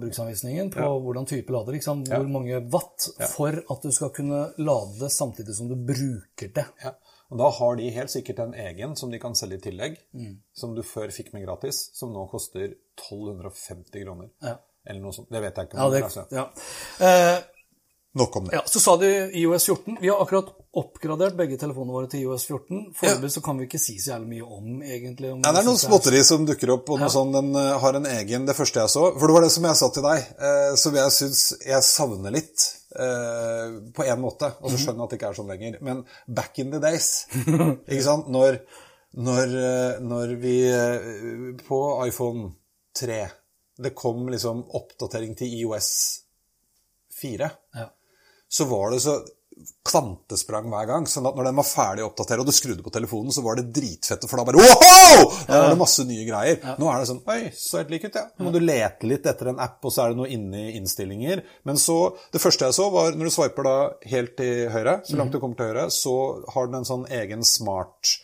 bruksanvisningen på hvordan type lader. Ikke sant? Hvor mange watt for at du skal kunne lade det samtidig som du bruker det. Ja. Og da har de helt sikkert en egen som de kan selge i tillegg, som du før fikk med gratis, som nå koster 1250 kroner. Ja. Eller noe sånt. Det vet jeg ikke. Ja, om, det, altså. ja. Eh, Nok om det. ja, så sa du IOS 14. Vi har akkurat oppgradert begge telefonene våre til IOS 14. Foreløpig så kan vi ikke si så jævlig mye om, egentlig. Om Ja, det er noen småtteri som dukker opp, og noe sånn, den eh, har en egen Det første jeg så For det var det som jeg sa til deg, eh, som jeg syns jeg savner litt. eh, på en måte. Og så skjønner jeg at det ikke er sånn lenger. Men back in the days, ikke sant Når, når, eh, når vi eh, På iPhone 3 Det kom liksom oppdatering til IOS 4 Ja. Så var det så kvantesprang hver gang. sånn at når den var ferdig å oppdatere, og du skrudde på telefonen, så var det dritfette, for da bare Wow! Da var det masse nye greier. Nå er det sånn Oi, så helt lik ut, ja. Nå må du lete litt etter en app, og så er det noe inne i innstillinger. Men så Det første jeg så, var når du swiper da helt til høyre, så langt du kommer til høyre, så har den en sånn egen smart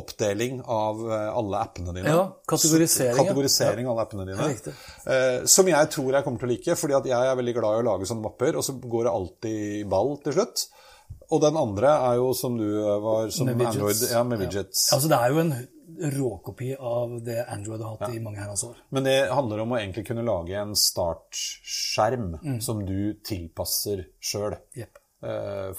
oppdeling av eh, alle appene dine. Ja, kategorisering, ja. Kategorisering av alle appene dine. Eh, som jeg tror jeg kommer til å like, fordi at jeg er veldig glad i å lage sånne mapper, og så går det alltid i ball til slutt. Og den andre er jo som du var som Med. Android, ja, med widgets. Altså, det er jo en råkopi av det Android har hatt i mange herrens år. Men det handler om å egentlig kunne lage en startskjerm Mm. som du tilpasser sjøl. Jepp.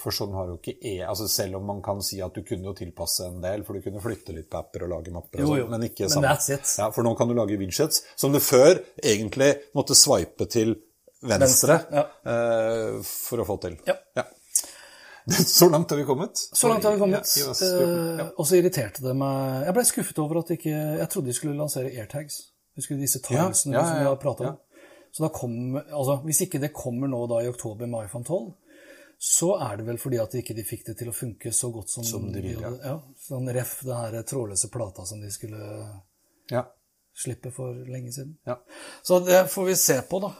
For sånn har jo ikke E Altså Selv om man kan si at du kunne jo tilpasse en del, for du kunne flytte litt på apper og lage mapper, og Jo, sånn, men ikke it. Ja, for nå kan du lage widgets som du før egentlig måtte swipe til venstre, Venstre, eh, for å få til. Ja. Så langt har vi kommet. Så langt har vi kommet. Ja, oss, ja. Eh, Og så irriterte det meg Jeg ble skuffet over at ikke Jeg trodde de skulle lansere airtags. Husker du disse tilesene Ja, ja, ja, som vi har pratet ja. om? Så da kom, altså, Hvis ikke det kommer nå da i oktober med iPhone 12, så er det vel fordi at de ikke fikk det til å funke så godt som, Som de ville. ja. Ja, sånn ref det her trådløse plata som de skulle Ja. slippe for lenge siden. Ja. Så det får vi se på, da.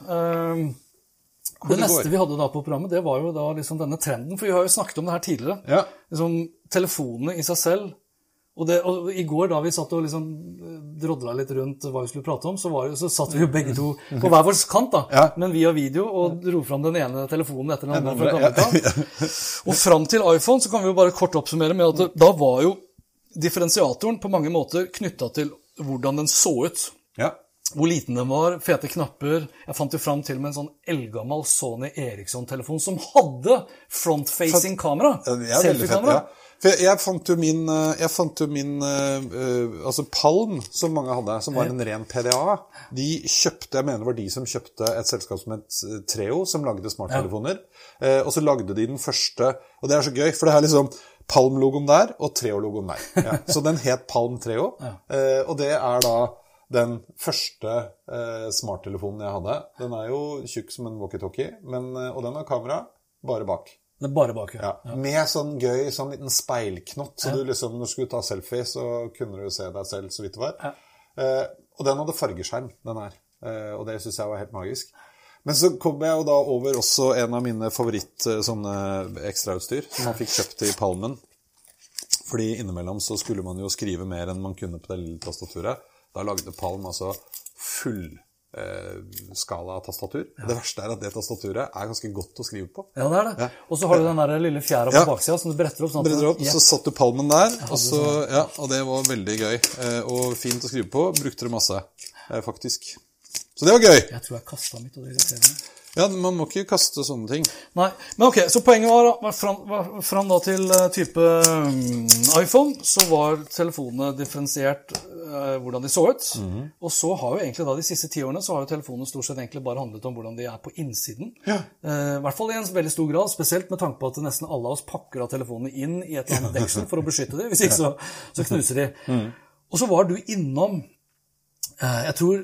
Hvor det det neste vi hadde da på programmet, det var jo da liksom denne trenden. For vi har jo snakket om det her tidligere. Ja. Liksom, telefonene i seg selv Og, det, og I går da vi satt og liksom drodla litt rundt hva vi skulle prate om, så, var, så satt vi jo begge to på hver vår kant, da, Ja. men via video, og dro fram den ene telefonen etter den andre. Fra gammelt. Og fram til iPhone så kan vi jo bare kort oppsummere med at det, da var jo differensiatoren på mange måter knytta til hvordan den så ut. Ja. Hvor liten den var, fete knapper. Jeg fant jo fram til med en sånn eldgammel Sony Eriksson-telefon som hadde front-facing kamera. Ja, er Selfie-kamera. ja. For jeg, fant jo min, eh, jeg fant jo min eh, eh, altså Palm, som mange hadde, som var en ren PDA, de kjøpte Jeg mener det var de som kjøpte et selskap som het Treo, som lagde smarttelefoner. Eh, og så lagde de den første Og det er så gøy, for det er liksom Palm-logoen der og Treo-logoen der. Ja. Så den het Palm Treo, eh, og det er da den første eh, smarttelefonen jeg hadde. Den er jo tjukk som en walkietalkie, men, og den har kamera bare bak. Det er bare bak, ja. Ja, Med sånn gøy sånn liten speilknott, så du liksom, når du skulle ta selfie, så kunne du se deg selv så vidt det var. Eh, og den hadde fargeskjerm, den her. Eh, og det syns jeg var helt magisk. Men så kom jeg jo da over også en av mine favoritt eh, sånne ekstrautstyr, som man fikk kjøpt i Palmen. Fordi innimellom så skulle man jo skrive mer enn man kunne på det lille tastaturet. Da lagde Palm altså full eh, skala tastatur. Det verste er at det tastaturet er ganske godt å skrive på. Ja, det er det. Og så har du den der lille fjæra på Ja. baksida som du bretter opp. sånn bretter opp, Ja. så satt du palmen der, og, så, ja, og det var veldig gøy. Eh, og fint å skrive på. Brukte det masse, eh, faktisk. Så det var gøy. Jeg tror jeg kasta mitt, og det irriterer meg. Ja, Man må ikke kaste sånne ting. Nei, men ok, Så poenget var, var fram, var fram da til type mm, iPhone, så var telefonene differensiert eh, hvordan de så ut. Mhm. Og så har jo egentlig da de siste ti årene så har jo telefonene stort sett egentlig bare handlet om hvordan de er på innsiden. Ja. Uh, I hvert fall i en veldig stor grad, spesielt med tanke på at nesten alle av oss pakker av telefonene inn i et eller annet deksel for å beskytte dem. Hvis ikke så, så knuser de. Mm. Og så var du innom Jeg tror,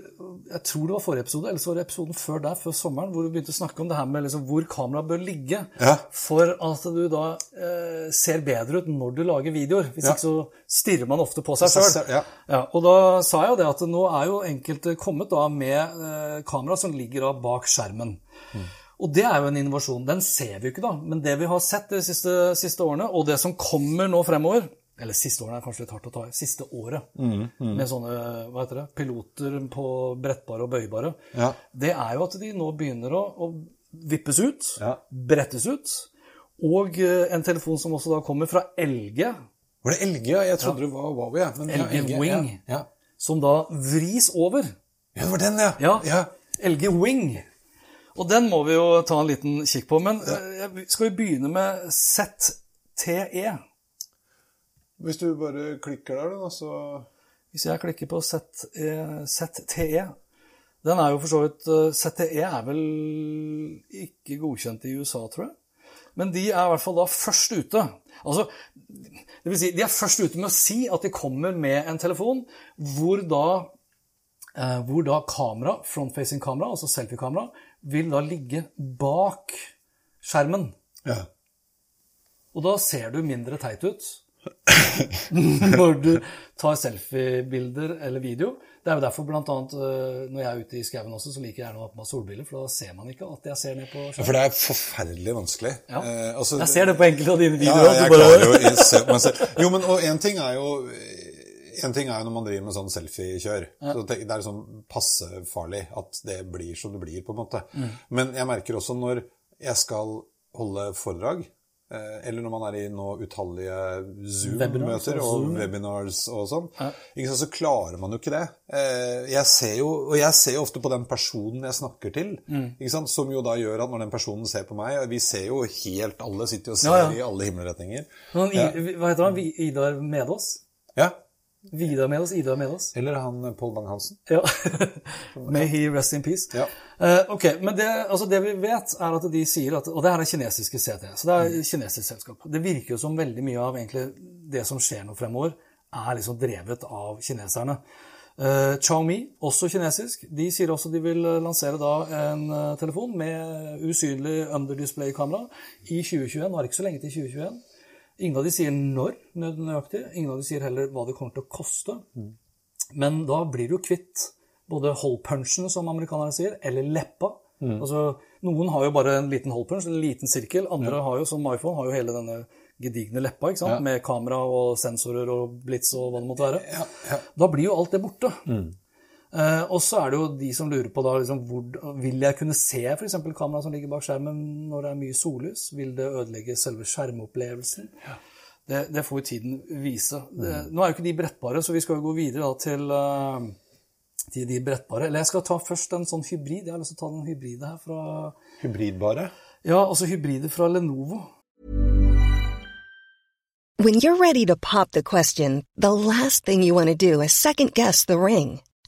jeg tror det var forrige episode, eller så var det episoden før der, før sommeren, hvor du begynte å snakke om det her med liksom hvor kameraet bør ligge Ja. for at du da eh, ser bedre ut når du lager videoer. Hvis Ja. ikke så stirrer man ofte på seg sjøl. ja. og da sa jeg jo det at nå er jo enkelte kommet da med eh, kamera som ligger da bak skjermen. Og det er jo en innovasjon. Den ser vi jo ikke, da. Men det vi har sett de siste, siste årene, og det som kommer nå fremover Eller siste årene er kanskje litt hardt å ta i. Siste året. Med sånne hva heter det, piloter på brettbare og bøybare. Ja. Det er jo at de nå begynner å, å vippes ut, Ja. brettes ut. Og eh, en telefon som også da kommer fra LG, Var det LG? ja? Jeg trodde det var Huawei. ja, ja, LG Wing. Ja. Ja. som da vris over. ja, det var den, ja. Ja, ja. LG Wing. Og den må vi jo ta en liten kikk på. Men eh, skal vi begynne med ZTE? Hvis du bare klikker der, da, så Hvis jeg klikker på ZTE Den er jo for så vidt eh, ZTE er vel ikke godkjent i USA, tror jeg. Men de er i hvert fall da først ute. Altså, det vil si, de er først ute med å si at de kommer med en telefon hvor da, eh, hvor da kamera, frontfacing kamera, altså selfie-kamera, vil da ligge bak skjermen. Ja. Og da ser du mindre teit ut når du tar selfiebilder eller video. Det er jo derfor annet øh, når jeg er ute i skauen også, så liker jeg gjerne å ha på meg solbriller, for da ser man ikke at jeg ser ned på Ja. For det er forferdelig vanskelig. Ja. Eh, altså- Jeg ser det på enkelte av dine Ja, videoer. Ja, jeg klarer jo å se meg selv. Jo, men og en ting er jo en ting er jo når man driver med sånn selfiekjør. Så det er sånn passe farlig at det blir som det blir, på en måte. Mm. Men jeg merker også når jeg skal holde foredrag, eh, eller når man er i nå utallige Zoom-møter og og webinars og sånn, ikke sant, så klarer man jo ikke det. Eh, Jeg ser jo, og jeg ser jo ofte på den personen jeg snakker til, Mm. som jo da gjør at når den personen ser på meg Vi ser jo helt alle, sitter jo og ser Ja, ja. i alle himmelretninger. Men Hva heter han? Idar Medås? Ja. Vidar med oss, Ida Idar oss. Eller han Pål Bang-Hansen. Ja. May he rest in peace. Ja. Uh, ok, men det, altså det vi vet, er at de sier at Og det her er kinesiske CT, så det er et kinesisk selskap. Det virker jo som veldig mye av egentlig det som skjer nå fremover, er liksom drevet av kineserne. Uh, Xiaomi, også kinesisk, de sier også de vil lansere da en uh, telefon med usynlig underdisplay-kamera i 2021. Nå er det ikke så lenge til 2021. Ingen av de sier når nøyaktig. Ingen av de sier heller hva det kommer til å koste. Men da blir du kvitt både holdpunchen, som amerikanerne sier, eller leppa. Altså, noen har jo bare en liten holdpunch, en liten sirkel. Andre har jo, som iPhone, har jo hele denne gedigne leppa ikke sant? Ja. med kamera og sensorer og blits og hva det måtte være. Ja, ja. Da blir jo alt det borte. Eh, og så er det jo de som lurer på da, liksom, hvor, vil jeg kunne se f.eks. kameraet som ligger bak skjermen når det er mye sollys? Vil det ødelegge selve skjermopplevelsen? Det, det får jo tiden vise. Det, nå er jo ikke de brettbare, så vi skal jo gå videre da, til, eh, til de brettbare. Eller jeg skal ta først en sånn hybrid. Jeg har lyst til å ta den hybride her fra Hybridbare. Ja, altså hybride fra Lenovo. When you're ready to pop the question, the last thing you want to do is second guess the ring.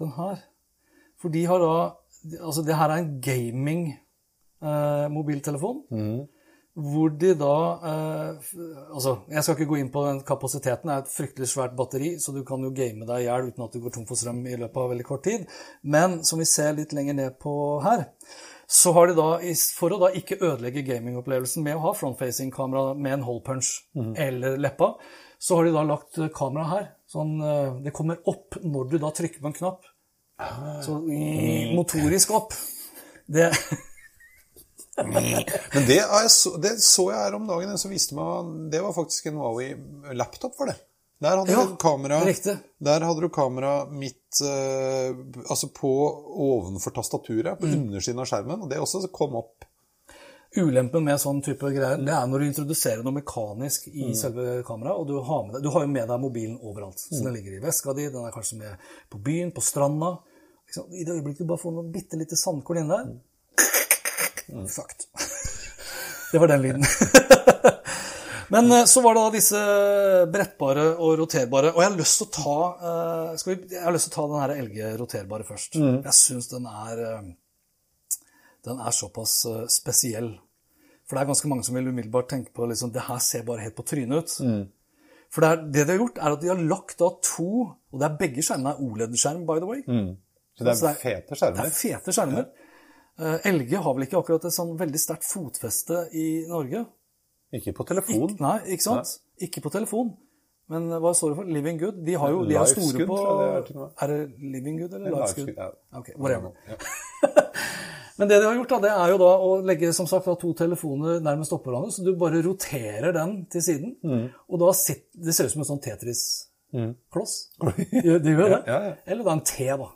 Den her. For de har da Altså, det her er en gaming-mobiltelefon. Hvor de da eh, Altså, jeg skal ikke gå inn på den kapasiteten. Det er et fryktelig svært batteri, så du kan jo game deg i hjel uten at du går tom for strøm i løpet av veldig kort tid. Men som vi ser litt lenger ned på her, så har de da, for å da ikke ødelegge gamingopplevelsen med å ha frontfacing-kamera med en hole punch eller leppa, så har de da lagt eh, kamera her. Sånn, eh, det kommer opp når du da trykker på en knapp. Så motorisk opp. Det Men det, så, det så jeg her om dagen, så som viste meg Det var faktisk en Huawei-laptop for det. Der hadde Ja, kamera. Der hadde du kamera midt eh, Altså på ovenfor tastaturet, på Mm. undersiden av skjermen, og det også kom opp. Ulempen med sånn type greier, det er når du introduserer noe mekanisk i selve kameraet, og du har, med deg, du har jo med deg mobilen overalt. Så den ligger i veska di, den er kanskje med på byen, på stranda. I det øyeblikket du bare får noen bitte lite sandkorn inn der Fucked. Det var den lyden. Men eh, så var det da disse brettbare og roterbare. Og jeg har lyst til å ta, eh, skal vi, jeg har lyst til å ta den her LG roterbare først. Jeg syns den er eh, den er såpass eh, spesiell. For det er ganske mange som vil umiddelbart tenke på liksom, det her ser bare helt på trynet ut. For det, er, det de har gjort, er at de har lagt da to Og det er begge skjermene er OLED-skjerm, by the way. Så det Så er fete skjermer. Det er fete skjermer. Ja. LG har vel ikke akkurat et sånn veldig sterkt fotfeste i Norge? Ikke på telefon. Ik nei, ikke sant? Ikke på telefon. Men eh, hva står det for? Living Good? De, har jo, de er store på det er. Er det Living Good eller Livesgood? Ja. Ok, whatever. Men det de har gjort, da, det er jo da å legge som sagt, da, to telefoner nærmest oppå hverandre, så du bare roterer den til siden. Mm. Og da sitter, Det ser ut som en sånn Tetris-kloss. Mm. Det gjør det. Ja, ja. Eller da en T, da.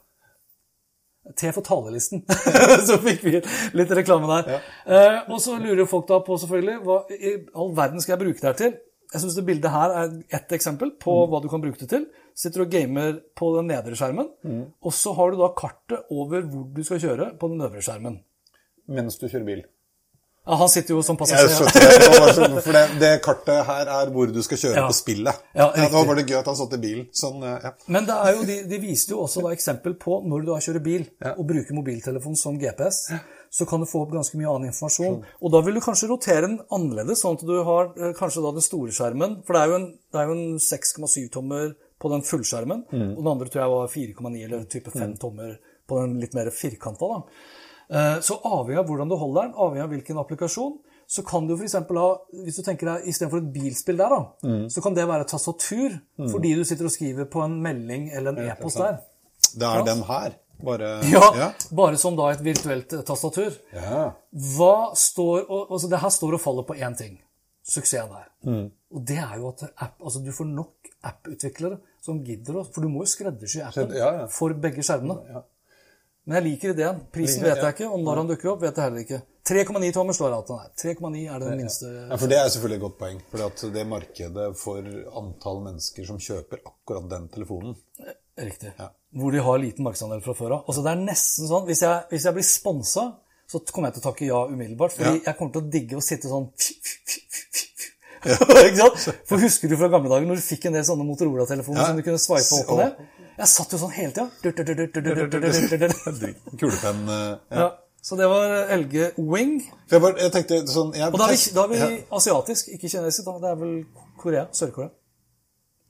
T for talerlisten. så fikk vi litt reklame der. Eh, og så lurer folk da på selvfølgelig hva i all verden skal jeg bruke det her til? Jeg syns det bildet her er ett eksempel på Mm. hva du kan bruke det til. Sitter og gamer på den nedre skjermen, Mm. og så har du da kartet over hvor du skal kjøre på den øvre skjermen. Mens du kjører bil. Ja, han sitter jo som Jeg passasjer. skjønte det. for det, det kartet her er hvor du skal kjøre Ja. på spillet. Ja, det var det gøy at han satt i bilen. Sånn, eh, ja. Men det er jo, de, de viste jo også da eksempel på når du da kjører bil og bruker mobiltelefon som GPS, så kan du få opp ganske mye annen informasjon. Og da vil du kanskje rotere den annerledes, sånn at du har eh, kanskje da den store skjermen. For det er jo en, er jo en 6,7-tommer på den fullskjermen, og den andre tror jeg var 4,9 eller type 5 tommer på den litt mer firkanta. da. Eh, Så avhengig av hvordan du holder den, avhengig av hvilken applikasjon, så kan du f.eks. ha Hvis du tenker deg istedenfor et bilspill der, da, så kan det være tastatur fordi du sitter og skriver på en melding eller en e-post der. Det er den her. Bare Ja, ja. Bare som da et virtuelt eh, tastatur. Ja. Hva står og, altså Det her står og faller på én ting. Suksessen der. Og det er jo at app, altså du får nok app-utviklere som gidder å For du må jo skreddersy appen Ja, ja. for begge skjermene. Men jeg liker ideen. Prisen Liker- vet jeg ikke, og når han dukker opp, vet jeg heller ikke. 3,9 tommer står det at den er. 3,9 er det minste Ja, for Det er selvfølgelig et godt poeng. For det markedet for antall mennesker som kjøper akkurat den telefonen Riktig. Hvor de har liten markedsandel fra før av. Altså, det er nesten sånn Hvis jeg, hvis jeg blir sponsa, så kommer jeg til å takke ja umiddelbart. Fordi Ja. jeg kommer til å digge å sitte sånn sant? For husker du fra gamle dager når du fikk en del sånne Motorola-telefoner Ja. som du kunne sveipe opp og ned? Jeg satt jo sånn hele tida. Kulepenn eh, ja. Ja. Så det var LG Wing. Jeg, bare, jeg tenkte sånn jeg, Og da er vi, da er vi ja. asiatisk, ikke kinesisk. da. Det er vel Korea? Sør-Korea?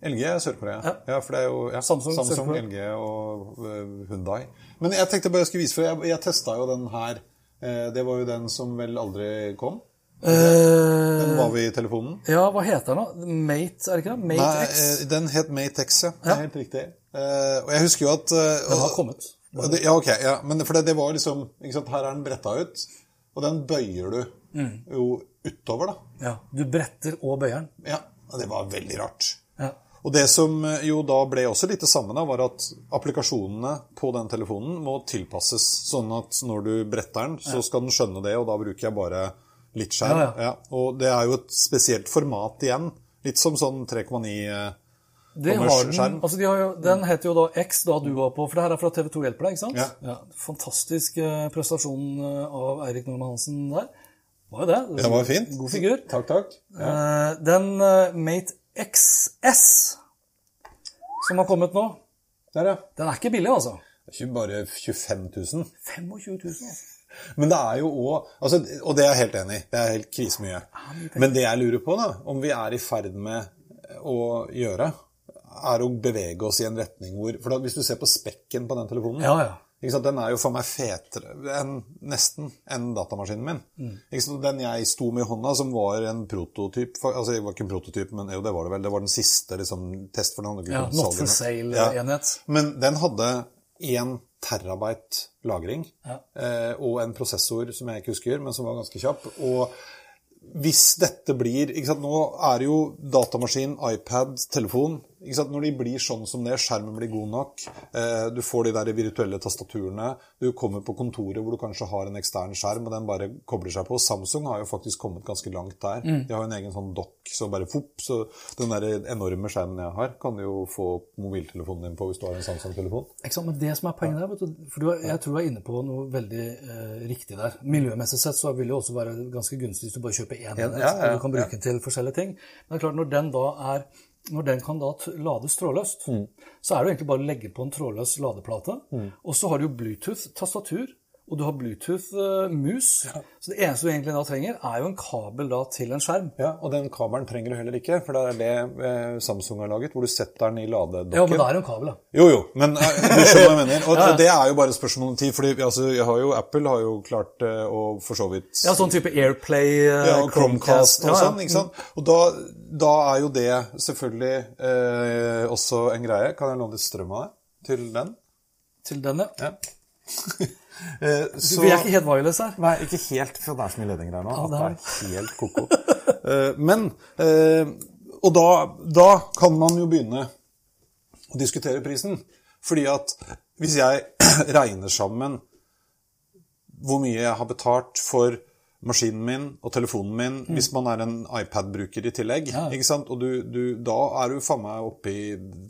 LG er Sør-Korea. Ja. Ja. for det er jo ja, Samsung, Samsung LG og uh, Hyundai. Men jeg tenkte bare jeg skulle vise, for jeg, jeg testa jo den her. Eh, det var jo den som vel aldri kom. Den var vi i telefonen. Eh, ja, hva heter den da? Mate, er det ikke det? Mate Nei, X? eh, den het Mate X, ja. Ja. helt riktig. Eh, og jeg husker jo at eh, Den har kommet. Ja, det, ja, ok. Ja. Men for det, det var liksom ikke sant, Her er den bretta ut, og den bøyer du Mm. jo utover, da. Ja, Du bretter og bøyer den. Ja, Det var veldig rart. Ja. Og det som eh, jo da ble også litt det samme, da, var at applikasjonene på den telefonen må tilpasses. Sånn at når du bretter den, så skal den skjønne det, og da bruker jeg bare litt skjerm. Ja, ja. Og det er jo et spesielt format igjen. Litt som sånn 3,9 eh, Det har den, altså de har jo, den heter jo da X, da du var på, for det her er fra TV2 Hjelper deg, ikke sant? Ja. Fantastisk eh, prestasjon av Eirik Normann Hansen der. Var jo det. Det var fint. God figur. Takk, takk. Den Mate XS som har kommet nå, Der, ja. den er ikke billig, altså. Det er ikke bare 25 000. 25 000, altså. Men det er jo òg altså, Og det er jeg helt enig i. Det er helt krisemye. Men det jeg lurer på, da, om vi er i ferd med å gjøre, er å bevege oss i en retning hvor For da, hvis du ser på spekken på den telefonen Ja, ja. Den er jo for meg fetere enn nesten enn datamaskinen min. Mm. Den jeg sto med i hånda, som var en prototyp for- Altså, det var ikke en prototyp, men jo, det var det vel. Det var den siste liksom, test for den. Ja, not for sale-enhet. Men den hadde én terabyte lagring Ja. eh, og en prosessor som jeg ikke husker, men som var ganske kjapp. Og hvis dette blir ikke sant, Nå er det jo datamaskin, iPad, telefon Når de blir sånn som det, skjermen blir god nok, eh, du får de der virtuelle tastaturene, du kommer på kontoret hvor du kanskje har en ekstern skjerm, og den bare kobler seg på. Samsung har jo faktisk kommet ganske langt der. Mm. De har jo en egen sånn dokk, så bare fopp, så den der enorme skjermen jeg har, kan du jo få mobiltelefonen din på hvis du har en Samsung-telefon. Ikke sant? Men det som er poenget der, du, for du jeg tror du er inne på noe veldig eh, riktig der. Miljømessig sett så vil det jo også være ganske gunstig hvis du bare kjøper én enhet, ja, ja, ja, du kan bruke den til forskjellige ting. Men det er klart, når den da er når den kan da lades trådløst, Mm. så er det egentlig bare å legge på en trådløs ladeplate. Og så har du Bluetooth-tastatur, og du har Bluetooth-mus. Så det eneste du egentlig da trenger, er jo en kabel da til en skjerm. Ja, Og den kabelen trenger du heller ikke, for det er det eh, Samsung har laget, hvor du setter den i ladedokken. Ja, men det er jo en kabel, da. Jo, jo, men eh, du skjønner hva jeg mener. Og Ja, ja. det er jo bare spørsmål om tid. fordi altså, har jo, Apple har jo klart eh, å for så vidt Ja, sånn type Airplay, eh, Ja, og Chromecast og Ja, ja. sånn. ikke sant? Og da, da er jo det selvfølgelig eh, også en greie. Kan jeg låne litt strøm av deg til den? Til den, ja. Eh, så, Vi er ikke helt wireless her. Nei, ikke helt, for det er så mye ledninger her nå. Ja, at det er helt ko-ko. Eh, men eh, Og da, da kan man jo begynne å diskutere prisen. Fordi at hvis jeg regner sammen hvor mye jeg har betalt for maskinen min og telefonen min, hvis man er en iPad-bruker i tillegg, Ja. ikke sant? og du, du, da er du faen meg oppe i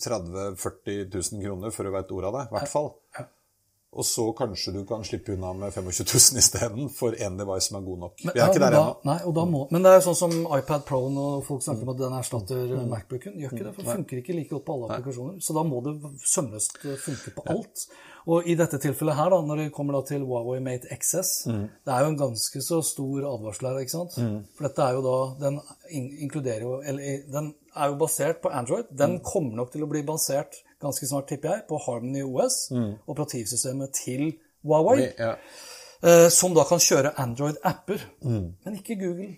30 000-40 000 kroner før du veit ordet av det, i hvert fall. Og så kanskje du kan slippe unna med 25 000 isteden for én device som er god nok. Vi er ikke der ennå. Nei, og da må, men det er jo sånn som iPad Pro når folk snakker om at den erstatter Mm. Macbooken. Gjør ikke det, for det funker ikke like godt på alle applikasjoner. Så da må det sømløst funke på alt. Og i dette tilfellet her, da, når det kommer til Huawei Mate XS, Mm. det er jo en ganske så stor advarsel her, ikke sant? For dette er jo da Den inkluderer jo Eller den er jo basert på Android. Den kommer nok til å bli basert ganske snart, tipper jeg, på Harmony OS, operativsystemet til Huawei. Ja. Eh, som da kan kjøre Android-apper, men ikke Google,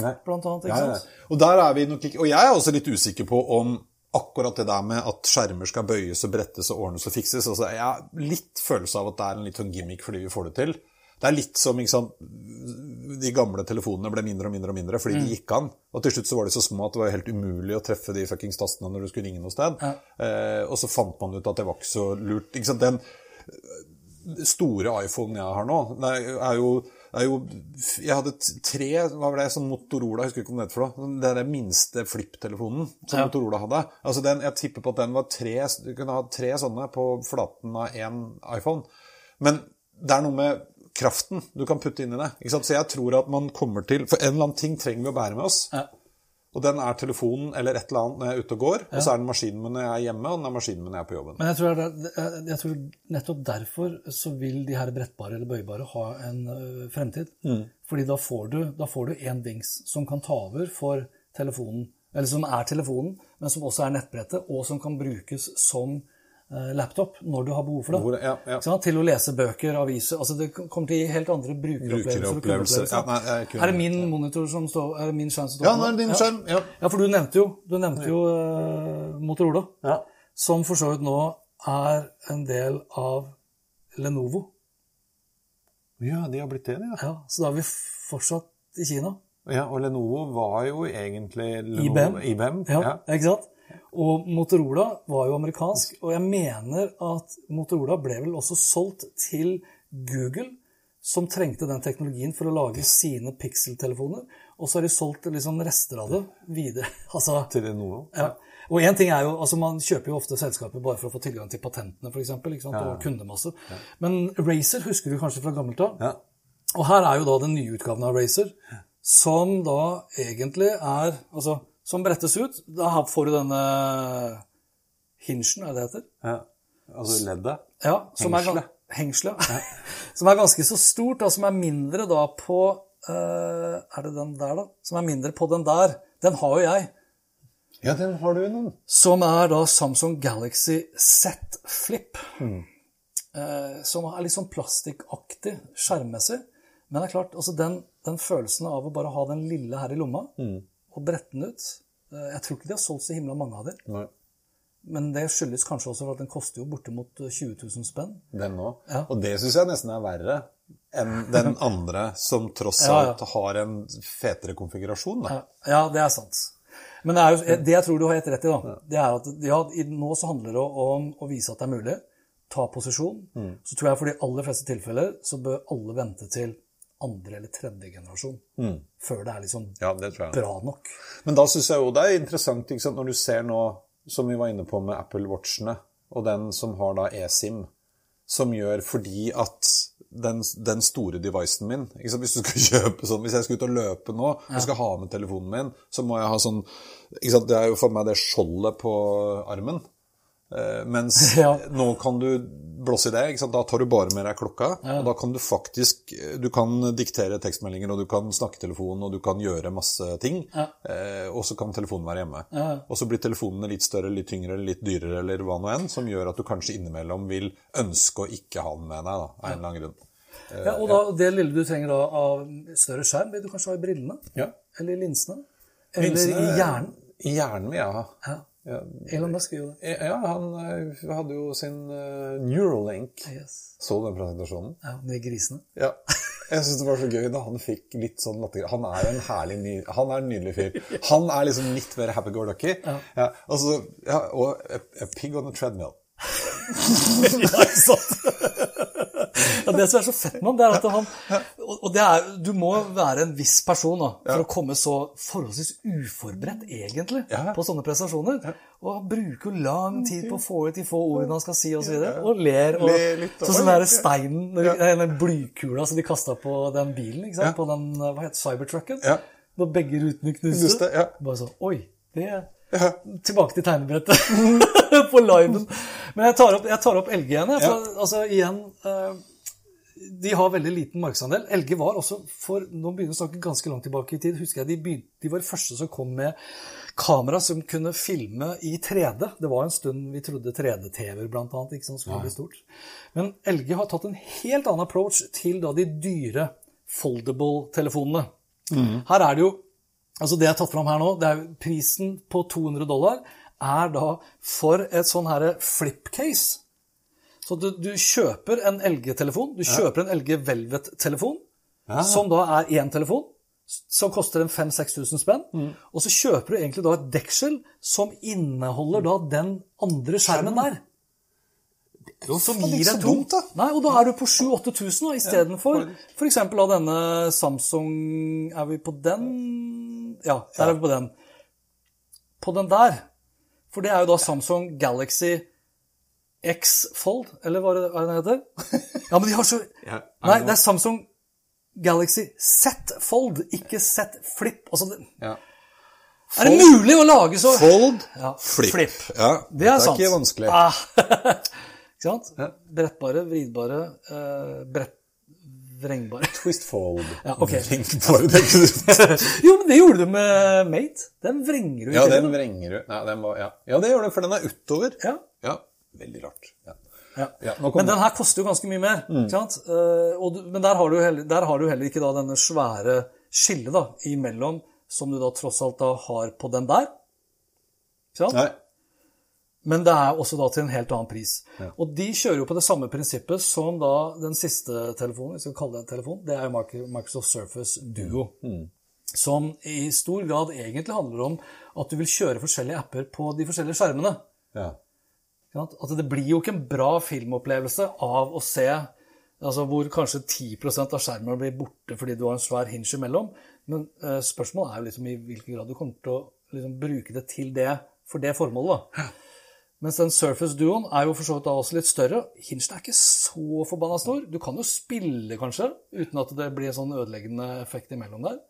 Nei. blant annet. ikke ja. sant? Og der er vi nok ikke Og jeg er også litt usikker på om akkurat det der med at skjermer skal bøyes og brettes og ordnes og fikses altså Jeg har litt følelse av at det er en litt sånn gimmick fordi vi får det til. Det er litt som ikke sant, de gamle telefonene ble mindre og mindre og mindre fordi de gikk an. Og til slutt så var de så små at det var helt umulig å treffe de fuckings tastene når du skulle ringe noe sted. Eh, og så fant man ut at det var ikke så lurt. Ikke sant? Den store iPhonen jeg har nå, det er jo Det er jo Jeg hadde tre Hva var det? Sånn Motorola, jeg husker ikke om det het for noe. Den der minste flipptelefonen som Ja. Motorola hadde. Altså den, Jeg tipper på at den var tre Du kunne ha tre sånne på flaten av én iPhone. Men det er noe med kraften du kan putte inn i det. Så jeg tror at man kommer til For en eller annen ting trenger vi å bære med oss. Ja. Og den er telefonen eller et eller annet når jeg er ute og går. Og så er den maskinen min når jeg er hjemme, og den er maskinen min når jeg er på jobben. Men jeg tror, det, jeg- tror nettopp derfor så vil de her brettbare eller bøybare ha en ø, fremtid. Fordi da får, du, da får du en dings som kan ta over for telefonen, eller som er telefonen, men som også er nettbrettet, og som kan brukes som laptop når du har behov for det. Hvor- ja, ja. Ikke sant? Til å lese bøker, aviser altså Det kommer til å gi helt andre brukeropplevelser. og Brukeropplevelser. Ja, nei, er det min monitor som står Er det min skjerm som står Ja, nå er det din skjerm. Ja. Ja, for du nevnte jo, du nevnte jo uh, Motorola, Ja. som for så vidt nå er en del av Lenovo. ja, de har blitt det, ja. Ja, så da er vi fortsatt i Kina. ja. Og Lenovo var jo egentlig IBM. IBM. Ja, Ja. ikke sant? Og Motorola var jo amerikansk, og jeg mener at Motorola ble vel også solgt til Google, som trengte den teknologien for å lage sine Pixel-telefoner, og så har de solgt liksom rester av det videre. Altså, Til Lenovo. Ja. Og en ting er jo, altså Man kjøper jo ofte selskaper bare for å få tilgang til patentene for eksempel, ikke sant? og kundemasse. Men Racer husker du kanskje fra gammelt av. Ja. Og her er jo da den nye utgaven av Racer, som da egentlig er Altså, som brettes ut. Da får du denne hinsjen, er det det heter? ja. Altså leddet. Ja, som er, Hengselet. Ja. som er ganske så stort, og som er mindre da på eh, Er det den der, da? Som er mindre på den der. Den har jo jeg. Ja, den har du noen. Som er da Samsung Galaxy Z Flip. Eh, som er litt sånn plastikkaktig skjermmessig. Men det er klart, altså den, den følelsen av å bare ha den lille her i lomma og brette den ut eh, Jeg tror ikke de har solgt så himla mange av dem. Nei. Men det skyldes kanskje også for at den koster jo bortimot 20 000 spenn. Den òg. Ja. Og det syns jeg nesten er verre enn den andre som tross Ja, ja. alt har en fetere konfigurasjon. Da. Ja, det er sant. Men det, er jo, det jeg tror du har helt rett i, da, det er at ja, nå så handler det om å vise at det er mulig. Ta posisjon. Så tror jeg for de aller fleste tilfeller så bør alle vente til andre eller tredje generasjon før det er liksom Ja, det bra nok. Men da syns jeg jo det er interessant sant? når du ser nå, som vi var inne på med Apple Watchene, og den som har da eSIM, som gjør fordi at den, den store devicen min sant? Hvis du skal kjøpe sånn, hvis jeg skal ut og løpe nå og skal ha med telefonen min, så må jeg ha sånn sant? Det er jo for meg det skjoldet på armen. Eh, mens Ja. nå kan du blåse i det. Da tar du bare med deg klokka. Og da kan du faktisk Du kan diktere tekstmeldinger, og du kan snakke i telefonen, og du kan gjøre masse ting. Eh, og så kan telefonen være hjemme. Og så blir telefonene litt større, litt tyngre, litt dyrere eller hva nå enn, som gjør at du kanskje innimellom vil ønske å ikke ha den med deg, da, av en eller annen grunn. Ja, og da, det lille du trenger da av større skjerm, vil du kanskje ha i brillene? Ja. Eller i linsene? Eller Linsene- i hjernen? I hjernen vil jeg ha. Ja. Ja, Elon Musk gjorde det. ja han eh, hadde jo sin eh, Neuralink. Yes. Så du den presentasjonen? Ja, Med grisene. Ja. Jeg syns det var så gøy da han fikk litt sånn latterkram. Han er en herlig ny, han er en nydelig fyr. Han er liksom litt mer happy-go-lucky. Ja. altså, ja, og a, a pig on a treadmill. Ja, sant? Ja, det som er så fett med ham, det er at han Og det er, du må være en viss person da, for å komme så forholdsvis uforberedt, egentlig, Ja. på sånne prestasjoner. Og han bruker jo lang tid på å få ut de få ordene han skal si, og så videre. Og ler. Og, sånn som den steinen, når de- den blykula som de kasta på den bilen, ikke sant? på den hva heter cybertrucken. Ja. Når begge rutene knuste. Ja. Bare sånn Oi. det Tilbake til tegnebrettet på liven. Men jeg tar opp, jeg tar opp LG igjen. Jeg, for, altså, igjen eh, de har veldig liten markedsandel. LG var også for Nå begynner vi å snakke ganske langt tilbake i tid. husker jeg De, begynte, de var de første som kom med kamera som kunne filme i 3D. Det var en stund vi trodde 3D-TV-er blant annet, ikke sånn skulle bli stort. Men LG har tatt en helt annen approach til da de dyre foldable-telefonene. Her er det jo Altså Det jeg har tatt fram her nå, det er prisen på 200 dollar er da for et sånn her flip-case. Så du, du kjøper en LG-telefon, du kjøper en LG Velvet-telefon, som da er én telefon, som koster en 5000-6000 spenn. Og så kjøper du egentlig da et deksel som inneholder da den andre skjermen der. som er gir ikke deg så dumt, da. Nei, og da er du på 7000-8000 istedenfor f.eks. av denne Samsung Er vi på den? Ja, der er vi på den. På den der. For det er jo da Samsung Galaxy X Fold, eller hva er det er det den heter? Ja, men de har så Ja, Nei, det er Samsung Galaxy Z Fold, ikke Z Flip. Altså, det... Ja. er det mulig å lage så Fold, Ja, flip. flip. Ja, Det er sant. ikke vanskelig. Ah, ikke sant? Brettbare, vridbare, eh, brett... Vrengbare. Twist fold. Ja, ok. Vrengbare, det du- Jo, men det gjorde du med Mate. Den vrenger du ikke. Ja, den vrenger du. Nei, den var, ja. ja, det gjør du, for den er utover. Ja. Ja, veldig rart. Ja. Ja. Ja, nå Men den her koster jo ganske mye mer. Ikke sant? Eh, og du, men der har, du heller, der har du heller ikke da denne svære skillet da, imellom, som du da tross alt da har på den der. Ikke sant? Nei. Men det er også da til en helt annen pris. Og de kjører jo på det samme prinsippet som da den siste telefonen, vi skal kalle det en telefon, det er jo Microsoft Surface Duo. Som i stor grad egentlig handler om at du vil kjøre forskjellige apper på de forskjellige skjermene. Ja. At det blir jo ikke en bra filmopplevelse av å se altså hvor kanskje 10% av skjermen blir borte fordi du har en svær hinge imellom. Men eh, spørsmålet er jo liksom i hvilken grad du kommer til å liksom, bruke det til det for det formålet. Mens den Surface Duoen er jo for så vidt da også litt større. Hingen er ikke så forbanna stor. Du kan jo spille, kanskje, uten at det blir en sånn ødeleggende effekt imellom der.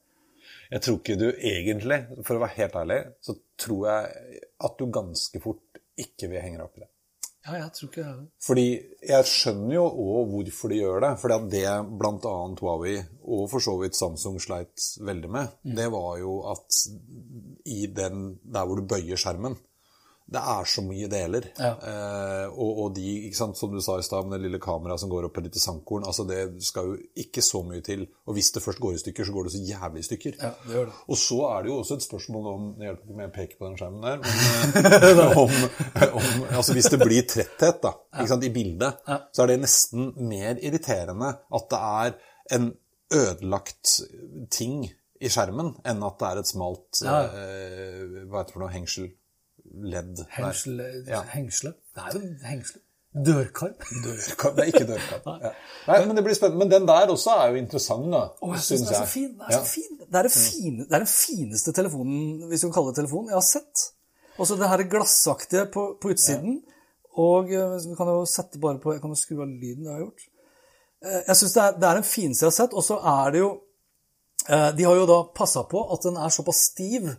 Jeg tror ikke du egentlig, for å være helt ærlig, så tror jeg at du ganske fort ikke vil henge deg opp i det. Ja, jeg tror ikke det. Fordi jeg skjønner jo òg hvorfor de gjør det. Fordi at det bl.a. Huawei, og for så vidt Samsung, sleit veldig med, det var jo at i den der hvor du bøyer skjermen det er så mye deler. Ja. Eh, og, og de, sant, som du sa i stad, med det lille kameraet som går opp et lite sandkorn, altså det skal jo ikke så mye til. Og hvis det først går i stykker, så går det så jævlig i stykker. Ja, det gjør det. Og så er det jo også et spørsmål om Det hjelper ikke med å peke på den skjermen der, men eh, om, om Altså hvis det blir tretthet da, ikke sant, i bildet, så er det nesten mer irriterende at det er en ødelagt ting i skjermen, enn at det er et smalt Ja. eh, Hva heter det for noe? Hengsel? Ledd? der. Hengsle, Ja. Hengsle? Det er jo hengsle. Dørkarm. dørkarm. Det er ikke dørkarm. Ja. Nei, men det blir spennende. Men den der også er jo interessant, da. Å, jeg synes den er så fin. Den er, Ja. så fin. Det, er fine, det er den fineste telefonen, hvis du kan kalle det telefon, jeg har sett. Også det her glassaktige på, på utsiden. Og eh, vi kan jo sette bare på Jeg kan jo skru av lyden, det har jeg gjort. Eh, Jeg syns det, det er den fineste jeg har sett. Og så er det jo eh, De har jo da passa på at den er såpass stiv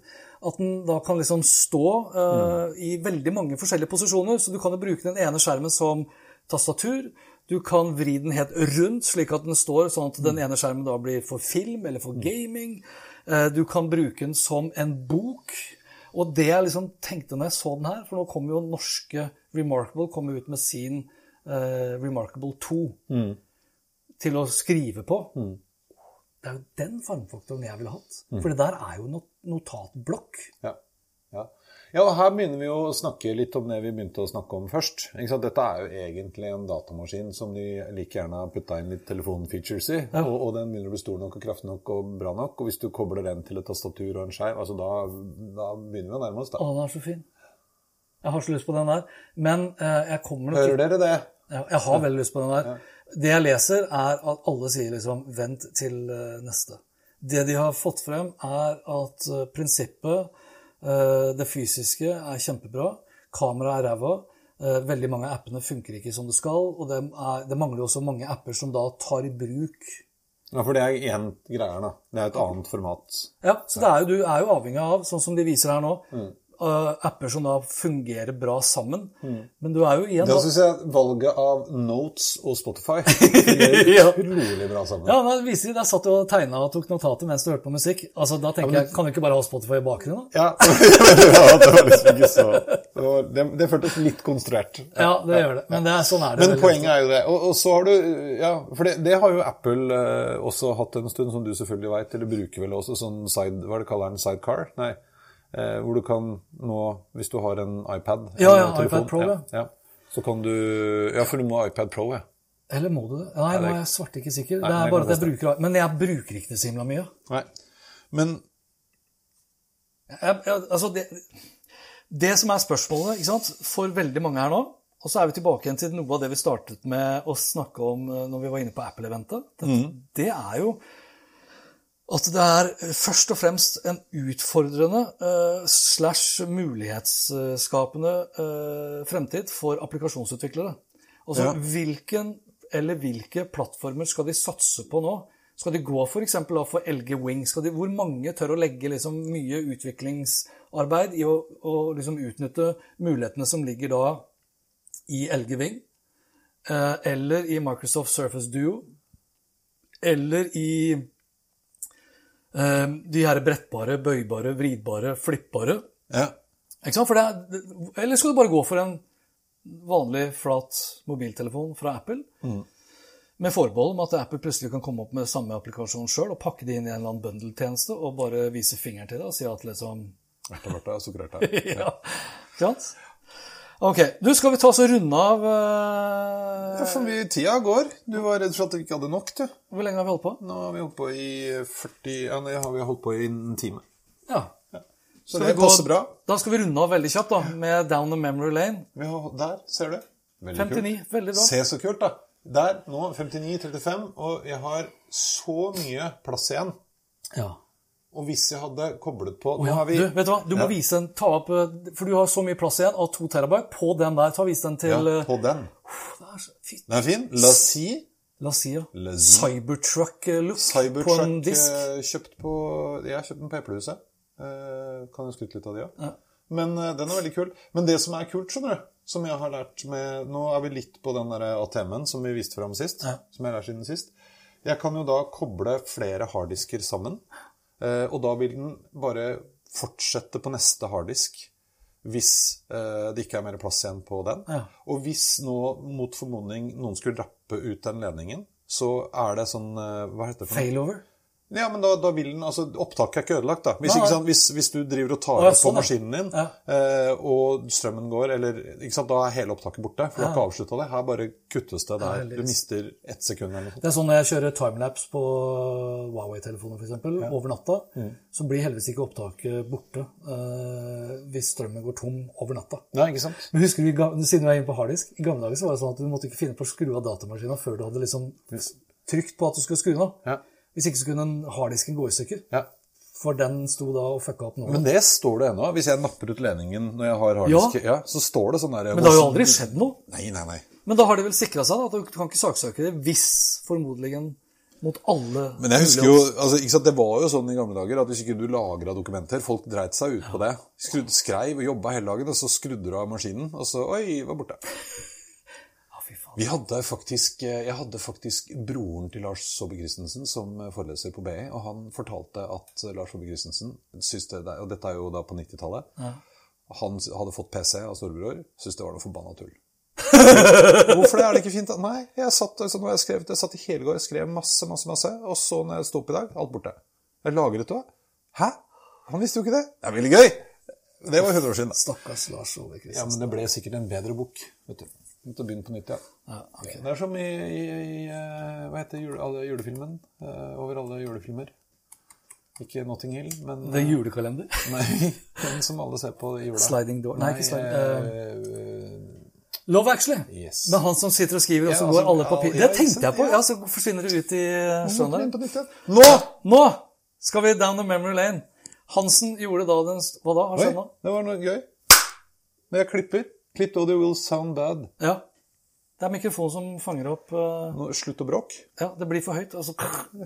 at den da kan liksom stå eh, i veldig mange forskjellige posisjoner. Så du kan jo bruke den ene skjermen som tastatur. Du kan vri den helt rundt, slik at den står sånn at den ene skjermen da blir for film eller for gaming. Eh, Du kan bruke den som en bok. Og det jeg liksom tenkte når jeg så den her, for nå kommer jo norske Remarkable kommer ut med sin uh, Remarkable 2 til å skrive på. Det er jo den formfaktoren jeg ville hatt. For det der er jo not notatblokk. Ja. Ja. ja, og her begynner vi å snakke litt om det vi begynte å snakke om først. Dette er jo egentlig en datamaskin som de like gjerne har putta inn litt telefonfeatures i. Og, og den begynner å bli stor nok og kraftig nok og bra nok. Og hvis du kobler den til et tastatur og en skjerm, altså da, da begynner vi å nærme oss. Å, den er så fin. Jeg har så lyst på den der. Men eh, jeg kommer nok Hører dere det? Jeg, jeg har veldig lyst på den der. Det jeg leser, er at alle sier liksom 'vent til eh, neste'. Det de har fått frem, er at eh, prinsippet, eh, det fysiske, er kjempebra. Kameraet er ræva. Eh, veldig mange av appene funker ikke som det skal. Og det, er, det mangler også mange apper som da tar i bruk Ja, for det er én greie her, da. Det er et annet format. Ja, så det er jo, du er jo avhengig av, sånn som de viser her nå, eh, apper som da fungerer bra sammen. Men du er jo igjen Da syns jeg valget av Notes og Spotify fungerer Ja. utrolig bra sammen. Ja, men viser Der satt og tegna og tok notater mens du hørte på musikk. Altså, Da tenker jeg, Kan du ikke bare ha Spotify i bakgrunnen? da? Ja, ja det var liksom ikke så Det, var, det, det føltes litt konstruert. Ja, det gjør det. Men det er, sånn er det. Men poenget er jo det. Og, og så har du Ja, for det, det har jo Apple eh, også hatt en stund, som du selvfølgelig veit, eller bruker vel også sånn side Hva er det kaller den? Sidecar? Nei. Eh, hvor du kan nå, hvis du har en iPad Ja, ja, telefon, iPad Pro, ja, ja. Så kan du Ja, for du må ha iPad Pro, ja. Eller må du det? Nei, nå er jeg svart ikke sikker. Det er bare at jeg bruker Men jeg bruker ikke det så himla mye. Nei. Men Jeg, jeg, altså det, det som er spørsmålet sant? for veldig mange her nå, Og så er vi tilbake igjen til noe av det vi startet med å snakke om eh, når vi var inne på Apple-eventet. Det, det er jo at det er først og fremst en utfordrende eh, slash mulighetsskapende eh, fremtid for applikasjonsutviklere. Altså Ja. hvilken eller hvilke plattformer skal de satse på nå? Skal de gå f.eks. for LG Wing? Skal de, hvor mange tør å legge liksom mye utviklingsarbeid i å, å liksom utnytte mulighetene som ligger da i LG Wing? Eh, eller i Microsoft Surface Duo? Eller i eh, de her brettbare, bøybare, vridbare, flippbare? Ja. Ikke sant? For det, er- eller skal du bare gå for en vanlig, flat mobiltelefon fra Apple? Med forbehold om at Apple plutselig kan komme opp med samme applikasjon sjøl og pakke det inn i en eller annen bundle-tjeneste og bare vise fingeren til det og si at liksom Erta, berta, sukkererta. Ja. Sant? Ok. Du, skal vi ta oss og runde av uh... Ja, for mye tida går. Du var redd for at vi ikke hadde nok, du. Hvor lenge har vi holdt på? Nå har vi holdt på i 40 Ja, nå har vi holdt på i en time. Ja. Så Skal det gå- passer bra. Da skal vi runde av veldig kjapt da, med Down the Memory Lane. Vi har, der, ser du. Veldig 59. Veldig bra. Se så kult, da. Der, nå 59-35, og jeg har så mye plass igjen. Ja. Og hvis jeg hadde koblet på Nå ja. har vi Du, vet du hva? Du må Ja. vise den, ta opp, eh, for du har så mye plass igjen, av to terabyte på den der. Ta Vis den til ja, eh, på den. det er så- fint. Den er fin. La Si. La si ja. Cybertruck-look Cybertruck-look på en Cybertruck disk. eh, kjøpt på Jeg har kjøpt den på Eplehuset. Eh, kan jo skryte litt av de òg. Ja. Men eh, den er veldig kul. Men det som er kult, skjønner du, som jeg har lært med Nå er vi litt på den ATM-en som vi viste fram sist. Som jeg har lært siden sist. Jeg kan jo da koble flere harddisker sammen. Eh, Og da vil den bare fortsette på neste harddisk hvis eh, det ikke er mer plass igjen på den. Ja. Og hvis nå mot formodning noen skulle rappe ut den ledningen, så er det sånn eh, Hva heter det for noe? Failover. Ja, men da, da vil den, altså Opptaket er ikke ødelagt, da. Hvis, sant, hvis, hvis du driver og tar opp på sånn, maskinen din, Ja. eh, og strømmen går, eller ikke sant, da er hele opptaket borte. For du har ikke avslutta det. Her bare kuttes det der. Du mister ett sekund eller noe. Det er sånn når jeg kjører timelapse på Huawei-telefoner f.eks. over natta, Mm. så blir heldigvis ikke opptaket borte eh, hvis strømmen går tom over natta. Ja, ikke sant? Men husker du, siden vi er inne på harddisk, i gamle dager så var det sånn at du måtte ikke finne på å skru av datamaskinen før du hadde liksom trykt på at du skulle skru den av. Ja. Hvis ikke så kunne harddisken gå i stykker. ja. For den sto da og fucka opp nå. Men det står det ennå. Hvis jeg napper ut ledningen når jeg har harddisk, ja. så står det sånn der Men det har jo aldri skjedd noe. Nei, nei, nei. Men da har de vel sikra seg da, at du kan ikke saksøke det hvis formodentlig mot alle Men jeg husker jo, altså, sant, Det var jo sånn i gamle dager at hvis ikke du lagra dokumenter Folk dreit seg ut på det. Skrudde, skreiv og jobba hele dagen, og så skrudde du av maskinen, og så Oi, var borte. Ja. Vi hadde faktisk, eh, jeg hadde faktisk broren til Lars Saabye Christensen som foreleser på BI, og han fortalte at Lars Saabye Christensen det, og dette er jo da på 90-tallet Han hadde fått PC av storebror, syntes det var noe forbanna tull. Hvorfor det? Er det ikke fint? Nei, jeg satt, altså, jeg skrev, jeg satt i hele går og skrev masse, masse, masse, og så når jeg sto opp i dag, alt borte. Jeg lagret det. Hæ? Han visste jo ikke det. Det er veldig gøy! Det var 100 år siden. Stakkars Lars Ove Ja, men det ble sikkert en bedre bok. vet du. Måtte begynne på nytt, ja. Ja, okay. Det er som i, i, i eh, Hva heter jule, alle julefilmen? Eh, over alle julefilmer. Ikke Notting Hill, men Det er julekalender. Nei, den som alle ser på i jula. Sliding door. Nei, ikke sliding- Uh, Love Actually. Yes. Med han som sitter og skriver, og så Ja, går altså, alle papir... ja, Det tenkte jeg på. Ja. Så forsvinner det ut i sjøen der. Nå! Nå skal vi down the memory lane. Hansen gjorde da den Hva da? Har skjedd nå? det var noe gøy. Når jeg klipper Clipped audio will sound bad. Ja. Det er mikrofonen som fanger opp uh... Slutt å bråke. Ja, det blir for høyt. Altså. Ja.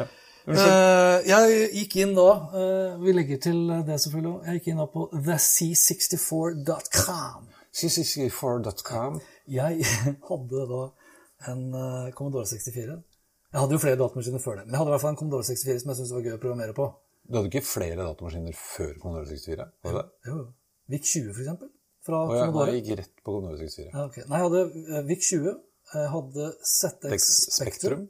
Ja. Uh, jeg gikk inn da uh, Vi legger til det, selvfølgelig. også. Jeg gikk inn da på thec64.com. C64.com. Jeg hadde da en Commodore 64. Jeg hadde jo flere datamaskiner før det, men jeg hadde i hvert fall en Commodore 64 som jeg syntes var gøy å programmere på. Du hadde ikke flere datamaskiner før Commodore 64? Var det jo. VIC 20, for eksempel. Fra oh, jeg, Commodore. jeg gikk rett på Commodore 64. Ja, okay. Nei, jeg hadde VIC 20. Jeg hadde ZX Spectrum. Spektrum.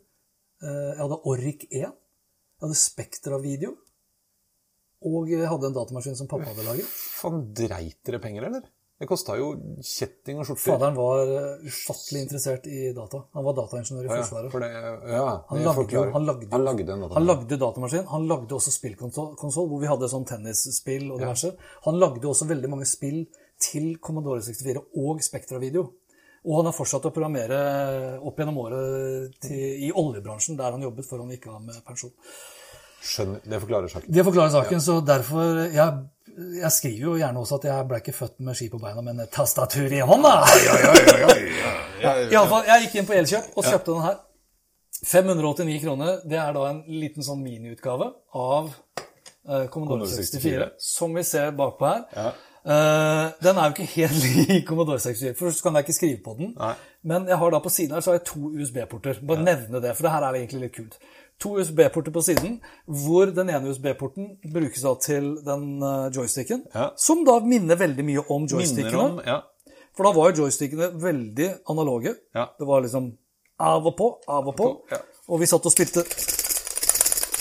Eh, Jeg hadde Oric 1. Jeg hadde Spectra Video. Og jeg hadde en datamaskin som pappa hadde laget. Faen, dreit dere penger, eller? Det kosta jo kjetting og skjorter. Faderen var eh, ufattelig interessert i data. Han var dataingeniør i Ja, Forsvaret. for det, ja, Han lagde, jo, han, lagde, han lagde en han datamaskin. lagde datamaskin. Han lagde også spillkonsoll, hvor vi hadde sånn tennisspill og diverse. Han lagde også veldig mange spill til Commodore 64 og Spektra-video. Og han har fortsatt å programmere opp gjennom året til, i oljebransjen, der han jobbet før han gikk av med pensjon. Skjønner. Det forklarer saken. Det forklarer saken, så derfor jeg, jeg skriver jo gjerne også at jeg ble ikke født med ski på beina, men tastatur i hånda! I alle fall, jeg gikk inn på Elkjøp og kjøpte den her. 589 kroner. Det er da en liten sånn miniutgave av eh, Commodore Commodore 64, 64. som vi ser bakpå her. Ja. Eh, den er jo ikke helt lik Commodore 64, for så kan jeg ikke skrive på den. Nei. Men jeg har da på siden her så har jeg to USB-porter. Bare nevne det, for det her er egentlig litt kult. To USB-porter på siden, hvor den ene USB-porten brukes da til den eh, joysticken, Ja. som da minner veldig mye om joystickene. om Ja. For da var jo joystickene veldig analoge. Ja. Det var liksom av og på, av og på. Ja. Og vi satt og spilte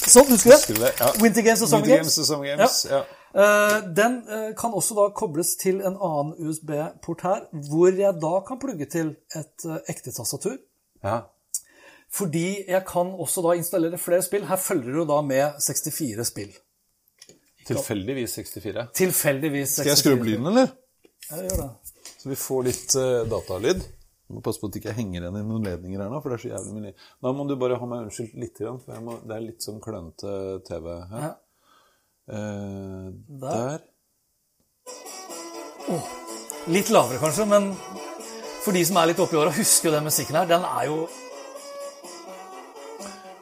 Sånn, husker du det? Ja. Winter Games og Summer Games. Games og Summer Games, ja. Eh, den eh, kan også da kobles til en annen USB-port her, hvor jeg da kan plugge til et eh, ekte tastatur. ja. Fordi jeg kan også da installere flere spill. Her følger det jo da med 64 spill. Tilfeldigvis 64. Tilfeldigvis 64 Skal jeg skru opp lyden, eller? Ja, gjør det. Så vi får litt uh, datalyd. Du må passe på at det ikke henger igjen i noen ledninger her nå, for det er så jævlig mye. Da må du bare ha meg unnskyldt litt, for jeg må, det er litt sånn klønete TV her. Ja. Eh, Der. der. Litt lavere kanskje, men for de som er litt oppi åra, husker jo den musikken her. Den er jo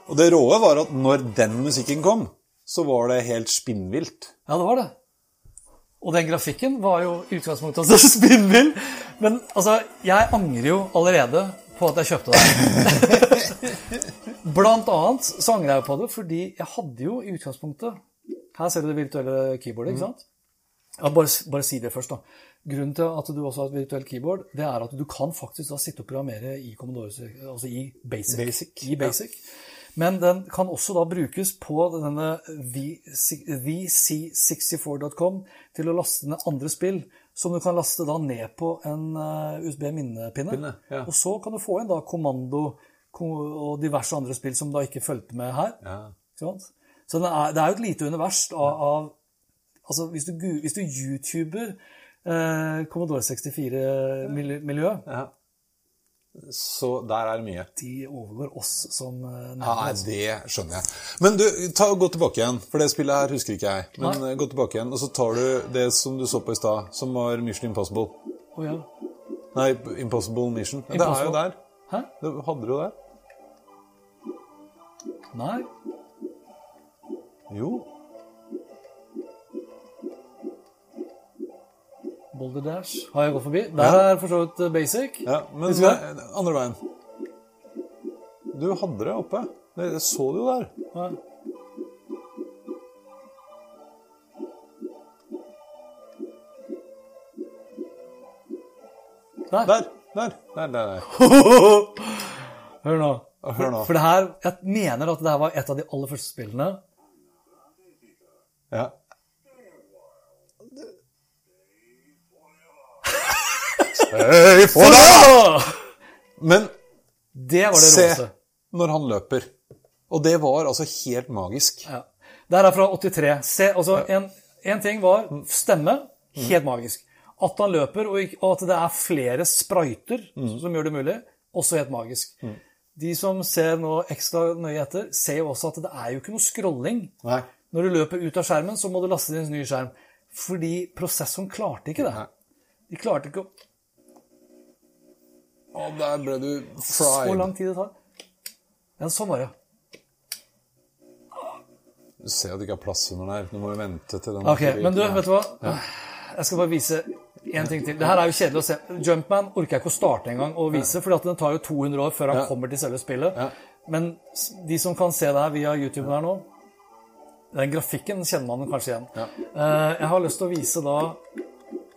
Og det råe var at når den musikken kom, så var det helt spinnvilt. Ja, det var det. Og den grafikken var jo i utgangspunktet også spinnvill. Men altså, jeg angrer jo allerede på at jeg kjøpte den. Blant annet så angrer jeg på det fordi jeg hadde jo i utgangspunktet Her ser du det virtuelle keyboardet, ikke sant? Ja, bare, bare si det først, da. Grunnen til at du også har et virtuelt keyboard, det er at du kan faktisk da sitte og programmere i Commodore, altså i Basic. Basic, I Basic. Men den kan også da brukes på denne vc64.com til å laste ned andre spill, som du kan laste da ned på en eh, USB-minnepinne. Ja. Og så kan du få inn da kommando og diverse andre spill som da ikke fulgte med her. Ja. Ikke sant? Så det er, det er jo et lite univers av, av Altså, hvis du, hvis du YouTuber eh, Commodore 64-miljøet, ja. Så der er det mye. de overgår oss som nærmere. Ja, nærmere. altså. det skjønner jeg. Men du, ta, gå tilbake igjen, for det spillet her husker ikke jeg. Men Nei. gå tilbake igjen, og så tar du det som du så på i stad, som var Mission Impossible. Oh, ja. Nei, Impossible Mission. Det er jo der. Hæ? Det hadde du jo der. Nei? Jo. Boulder Dash har jeg gått forbi. Der er for så vidt eh, basic. Ja, men nei, andre veien. Du hadde det oppe. Det det så du jo der. Ja. Der. Der. Der. Der, der, der. Hør nå. Hør nå. For det her, jeg mener at det her var et av de aller første spillene. Ja. Stay for Åh! Men Det var det se råeste. når han løper. Og det var altså helt magisk. Ja. Det her er fra 83. Se, altså, en, en ting var stemme. Helt magisk. At han løper, og, og at det er flere sprøyter som gjør det mulig, også helt magisk. De som ser nå ekstra nøye etter, ser jo også at det er jo ikke noe scrolling. Nei. Når du løper ut av skjermen, så må du laste inn en ny skjerm. Fordi prosessoren klarte ikke det. De klarte ikke å Å, der ble du fried. Så lang tid det tar. Ja, sånn var det. Du ser at det ikke er plass under der. Du må jo vente til den Ok, men du, vet du hva? Jeg skal bare vise en ting til. Det her er jo kjedelig å se. Jumpman orker jeg ikke å starte engang og vise, for den tar jo 200 år før han Ja. kommer til selve spillet. Ja. Men de som kan se det her via YouTube der nå, den grafikken kjenner man kanskje igjen. Ja. Eh, Jeg har lyst til å vise da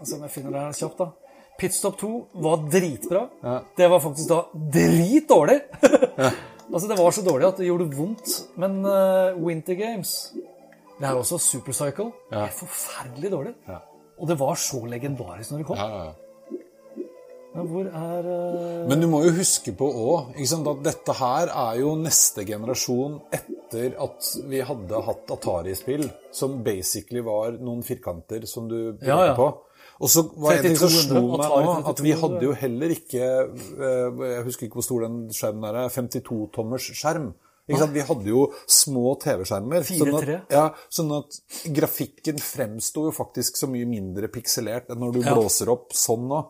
Se om jeg finner det her kjapt, da. Pitstop 2 var dritbra. Ja. Det var faktisk da dritdårlig! altså, det var så dårlig at det gjorde vondt. Men uh, Winter Games Det er også Supercycle. Ja. Det er forferdelig dårlig. Ja. Og det var så legendarisk når det kom. Ja, ja, ja. Men hvor er uh... Men du må jo huske på òg at dette her er jo neste generasjon etter at vi hadde hatt Atari-spill, som basically var noen firkanter som du Ja, ja. på. Og så var det en ting som 3200, slo meg nå, at vi hadde jo heller ikke eh, Jeg husker ikke hvor stor den skjermen er. 52-tommers skjerm. Vi hadde jo små TV-skjermer. Sånn, 4-3. at- ja, sånn at grafikken fremsto jo faktisk så mye mindre pikselert enn når du blåser opp sånn nå.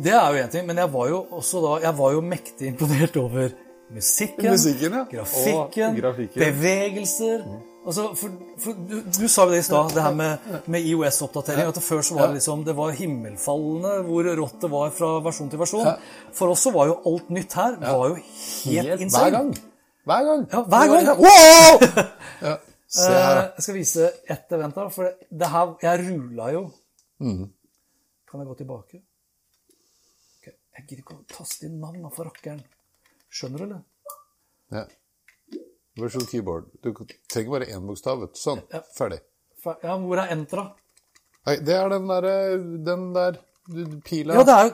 Det er jo én ting, men jeg var jo også da Jeg var jo mektig imponert over musikken, Musikken, ja. grafikken, grafikken. bevegelser. Altså, for, for du, du sa jo det i stad, det her med, med IOS-oppdatering. At før så var det liksom Det var himmelfallende hvor rått det var fra versjon til versjon. For oss så var jo alt nytt her var jo helt, insane. Hver gang. Hver gang. Ja, hver gang. Wow! ja. Eh, jeg skal vise ett event her. For det, det her Jeg rula jo. Mm. Kan jeg gå tilbake? Jeg gidder ikke å taste inn navn for rakkeren. Skjønner du, eller? Ja. Virtual keyboard. Du trenger bare én bokstav. vet du. Sånn. Ja. Ferdig. Ja, Hvor er entra? Nei, det er den derre Den der pila Ja, det er jo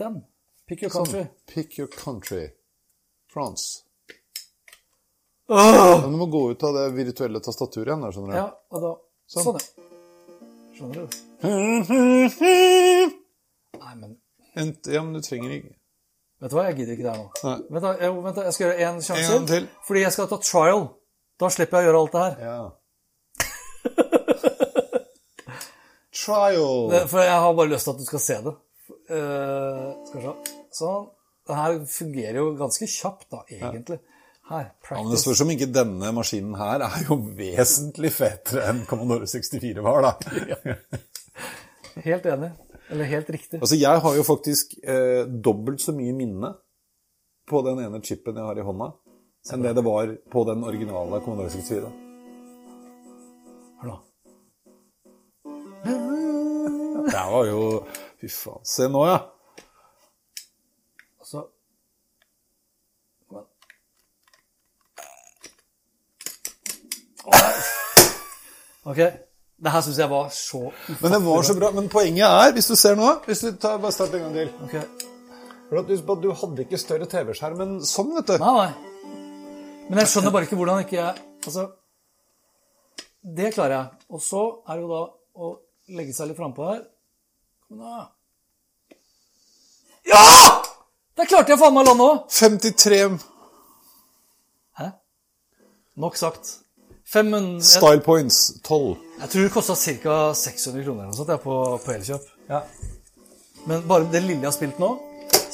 den. Pick your Sånn. country. Pick your country. France. Åh! Men du må gå ut av det virtuelle tastaturet igjen. skjønner du. Ja, og da Sånn. Sånn, ja. Skjønner du? Nei, men Ja, men du trenger ikke Vet du hva, jeg gidder ikke det her nå. Vent da, jeg, vent da, jeg skal gjøre én sjanse til. Fordi jeg skal ta trial. Da slipper jeg å gjøre alt det her. Ja. Trial. Det- For jeg har bare lyst til at du skal se det. Uh, skal vi se. Sånn. Det her fungerer jo ganske kjapt, da, egentlig. Her. Ja, men Det spørs om ikke denne maskinen her er jo vesentlig fetere enn Commodore 64 var, da. Helt enig. Eller helt riktig. Altså, jeg har jo faktisk eh, dobbelt så mye minne på den ene chipen jeg har i hånda, enn det det var på den originale Commodore 64. Hør nå. Det var jo Fy faen. Se nå, ja. Altså Kom igjen. Ok. Det her syns jeg var så Men det var så bra. Men poenget er, hvis du ser nå Hvis du tar, Bare start en gang til. Okay. For at du, du hadde ikke større TV-skjerm enn sånn, vet du. Nei, nei. Men jeg skjønner bare ikke hvordan ikke jeg Altså Det klarer jeg. Og så er det jo da å legge seg litt frampå her. Kom da. Ja! Der klarte jeg faen meg å lande òg! 53 Hæ? Nok sagt. 500 style points. 12. jeg tror det kosta ca. 600 kroner eller noe på, på Elkjøp. Ja. Men bare det lille jeg har spilt nå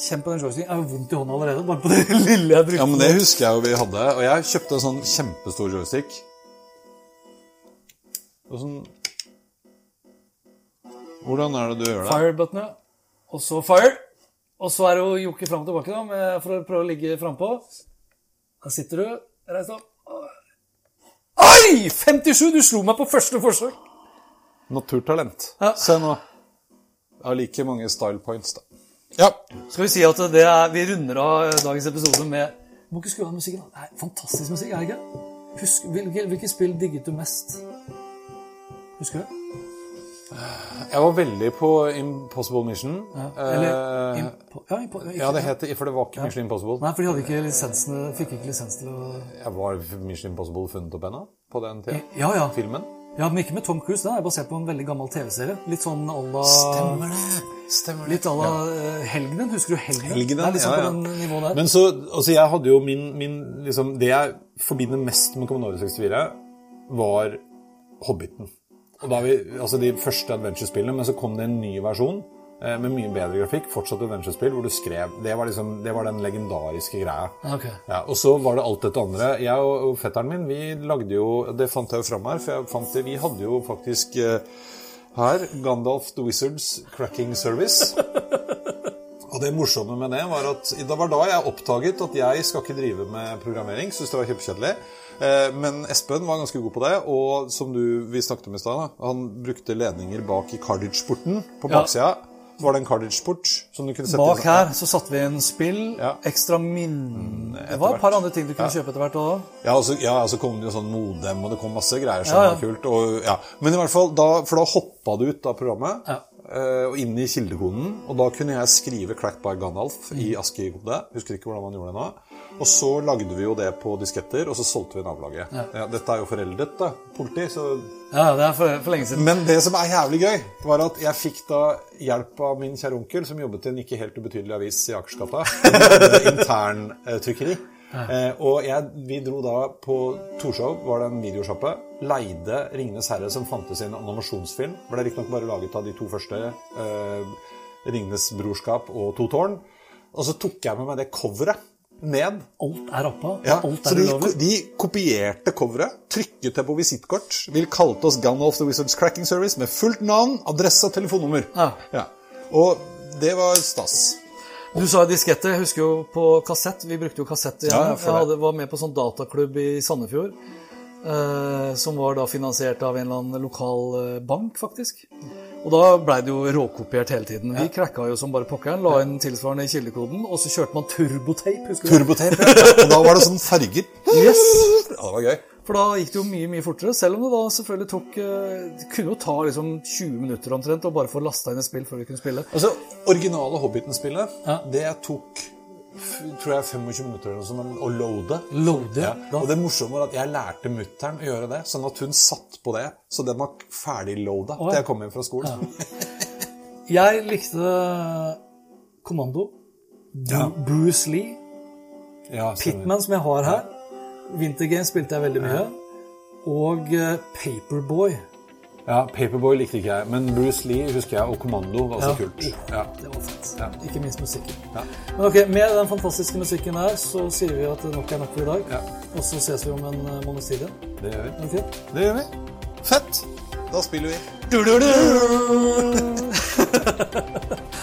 Kjenn på den joysticken. Jeg har vondt i hånda allerede. Bare på det lille jeg brukte. Ja, men det husker jeg jo vi hadde. Og jeg kjøpte en sånn kjempestor joystick. Og sånn Hvordan er det du gjør det? Fire-button, ja. Og så fire. Og så er det å jokke fram og tilbake da, med, for å prøve å ligge frampå. Der sitter du. Reis deg opp. Oi! 57! Du slo meg på første forsøk. Naturtalent. Ja. Se nå. Jeg har like mange style points, da. Ja. Skal vi si at det er, vi runder av dagens episode med Må ikke skru av musikken. Det er fantastisk musikk, er det ikke? Husk, hvilke, hvilke spill digget du mest? Husker du? Jeg var veldig på Impossible Mission. Eller Eh, Impo- ja, Impo- ja, det het For det var ikke Mission Impossible. Nei, for de hadde ikke lisensene, fikk ikke lisens til å Jeg var Mission Impossible funnet opp ennå? På den tida? Ja, ja. Filmen? Ja, Men ikke med Tom Cruise. Den er basert på en veldig gammel TV-serie. Litt sånn à la det. Stemmer Litt à la ja. Helgenen. Husker du Helgenen? Helgenen, det er liksom ja, ja. på den nivået der. Men så, altså jeg hadde jo min, min liksom, Det jeg forbinder mest med Commodore 64, var Hobbiten. Og da vi, altså De første adventure-spillene, men så kom det en ny versjon eh, med mye bedre grafikk. Fortsatt adventure-spill, hvor du skrev Det var liksom, det var den legendariske greia. Okay. Ja, og så var det alt dette andre. Jeg og, og fetteren min vi lagde jo Det fant jeg jo fram her, for jeg fant det, vi hadde jo faktisk eh, her Gandalf the Wizards Cracking Service. Og det morsomme med det var at det var da jeg oppdaget at jeg skal ikke drive med programmering. Syns det var kjempekjedelig. Eh, Men Espen var ganske god på det, og som du, vi snakket om i stad, han brukte ledninger bak i cartridge-porten på Ja. baksida. Så var det en cartridge-port som du kunne sette Bak her så satte vi en spill, Ja. ekstra minne Det var et par andre ting du kunne kjøpe etter hvert òg. Ja, og så ja, så kom det jo sånn modem, og det kom masse greier som Ja, ja. var kult. Og, ja. Men i hvert fall, da, for da hoppa du ut av programmet. Ja. eh, og inn i kildekoden. Og da kunne jeg skrive 'Cracked by Gandalf' i ASCII-kode. Husker ikke hvordan man gjorde det nå. Og så lagde vi jo det på disketter, og så solgte vi nabolaget. Ja. dette er jo foreldet, da. Politi, så Ja, det er for, for lenge siden. Men det som er jævlig gøy, var at jeg fikk da hjelp av min kjære onkel, som jobbet i en ikke helt ubetydelig avis i Akersgata. Interntrykkeri. Eh, og jeg, vi dro da på Torshov, var det en videosjappe. Leide 'Ringenes herre', som fantes i en animasjonsfilm. Ble riktignok bare laget av de to første. Eh, 'Ringenes brorskap' og 'To tårn'. Og så tok jeg med meg det coveret ned. Alt er oppe. Ja, alt så er de, ulovlig. de kopierte coveret, trykket det på visittkort. Vi kalte oss Gandalf the Wizards Cracking Service med fullt navn, adresse og telefonnummer. Ja. Og det var stas. Du sa diskette. Jeg husker jo på kassett. Vi brukte jo kassett. Ja, for jeg hadde, var med på sånn dataklubb i Sandefjord. Eh, som var da finansiert av en eller annen lokal eh, bank, faktisk. Og da blei det jo råkopiert hele tiden. Vi krakka jo som bare pokkeren, la inn tilsvarende i kildekoden, og så kjørte man turbotape, husker du? Turbotape. ja. Og da var det sånn farger. Yes! Ja, det var gøy. For da gikk det jo mye mye fortere, selv om det da selvfølgelig tok eh, Det kunne jo ta liksom 20 minutter omtrent å bare få lasta inn et spill før vi kunne spille. Altså, Originale Hobbiten-spillet, Ja. det tok tror jeg 25 minutter eller noe sånt å loade. Loade, Ja. Og det morsomme var at jeg lærte mutter'n å gjøre det, sånn at hun satt på det, så den var ferdig loada Å, til jeg kom hjem fra skolen. Jeg likte Kommando. Ja. Bruce Lee. Ja. Pitman, som jeg har her. Winter Games spilte jeg veldig mye. Og eh, Paperboy. Ja, Paperboy likte ikke jeg, men Bruce Lee husker jeg, og Kommando var også Ja. kult. Ja. Det var fett. Ja. Ikke minst musikken. Ja. Men ok, Med den fantastiske musikken her så sier vi at det nok er nok for i dag. Ja. Og så ses vi om en eh, måneds tid igjen. Det gjør vi. Okay. det gjør vi. Fett! Da spiller vi.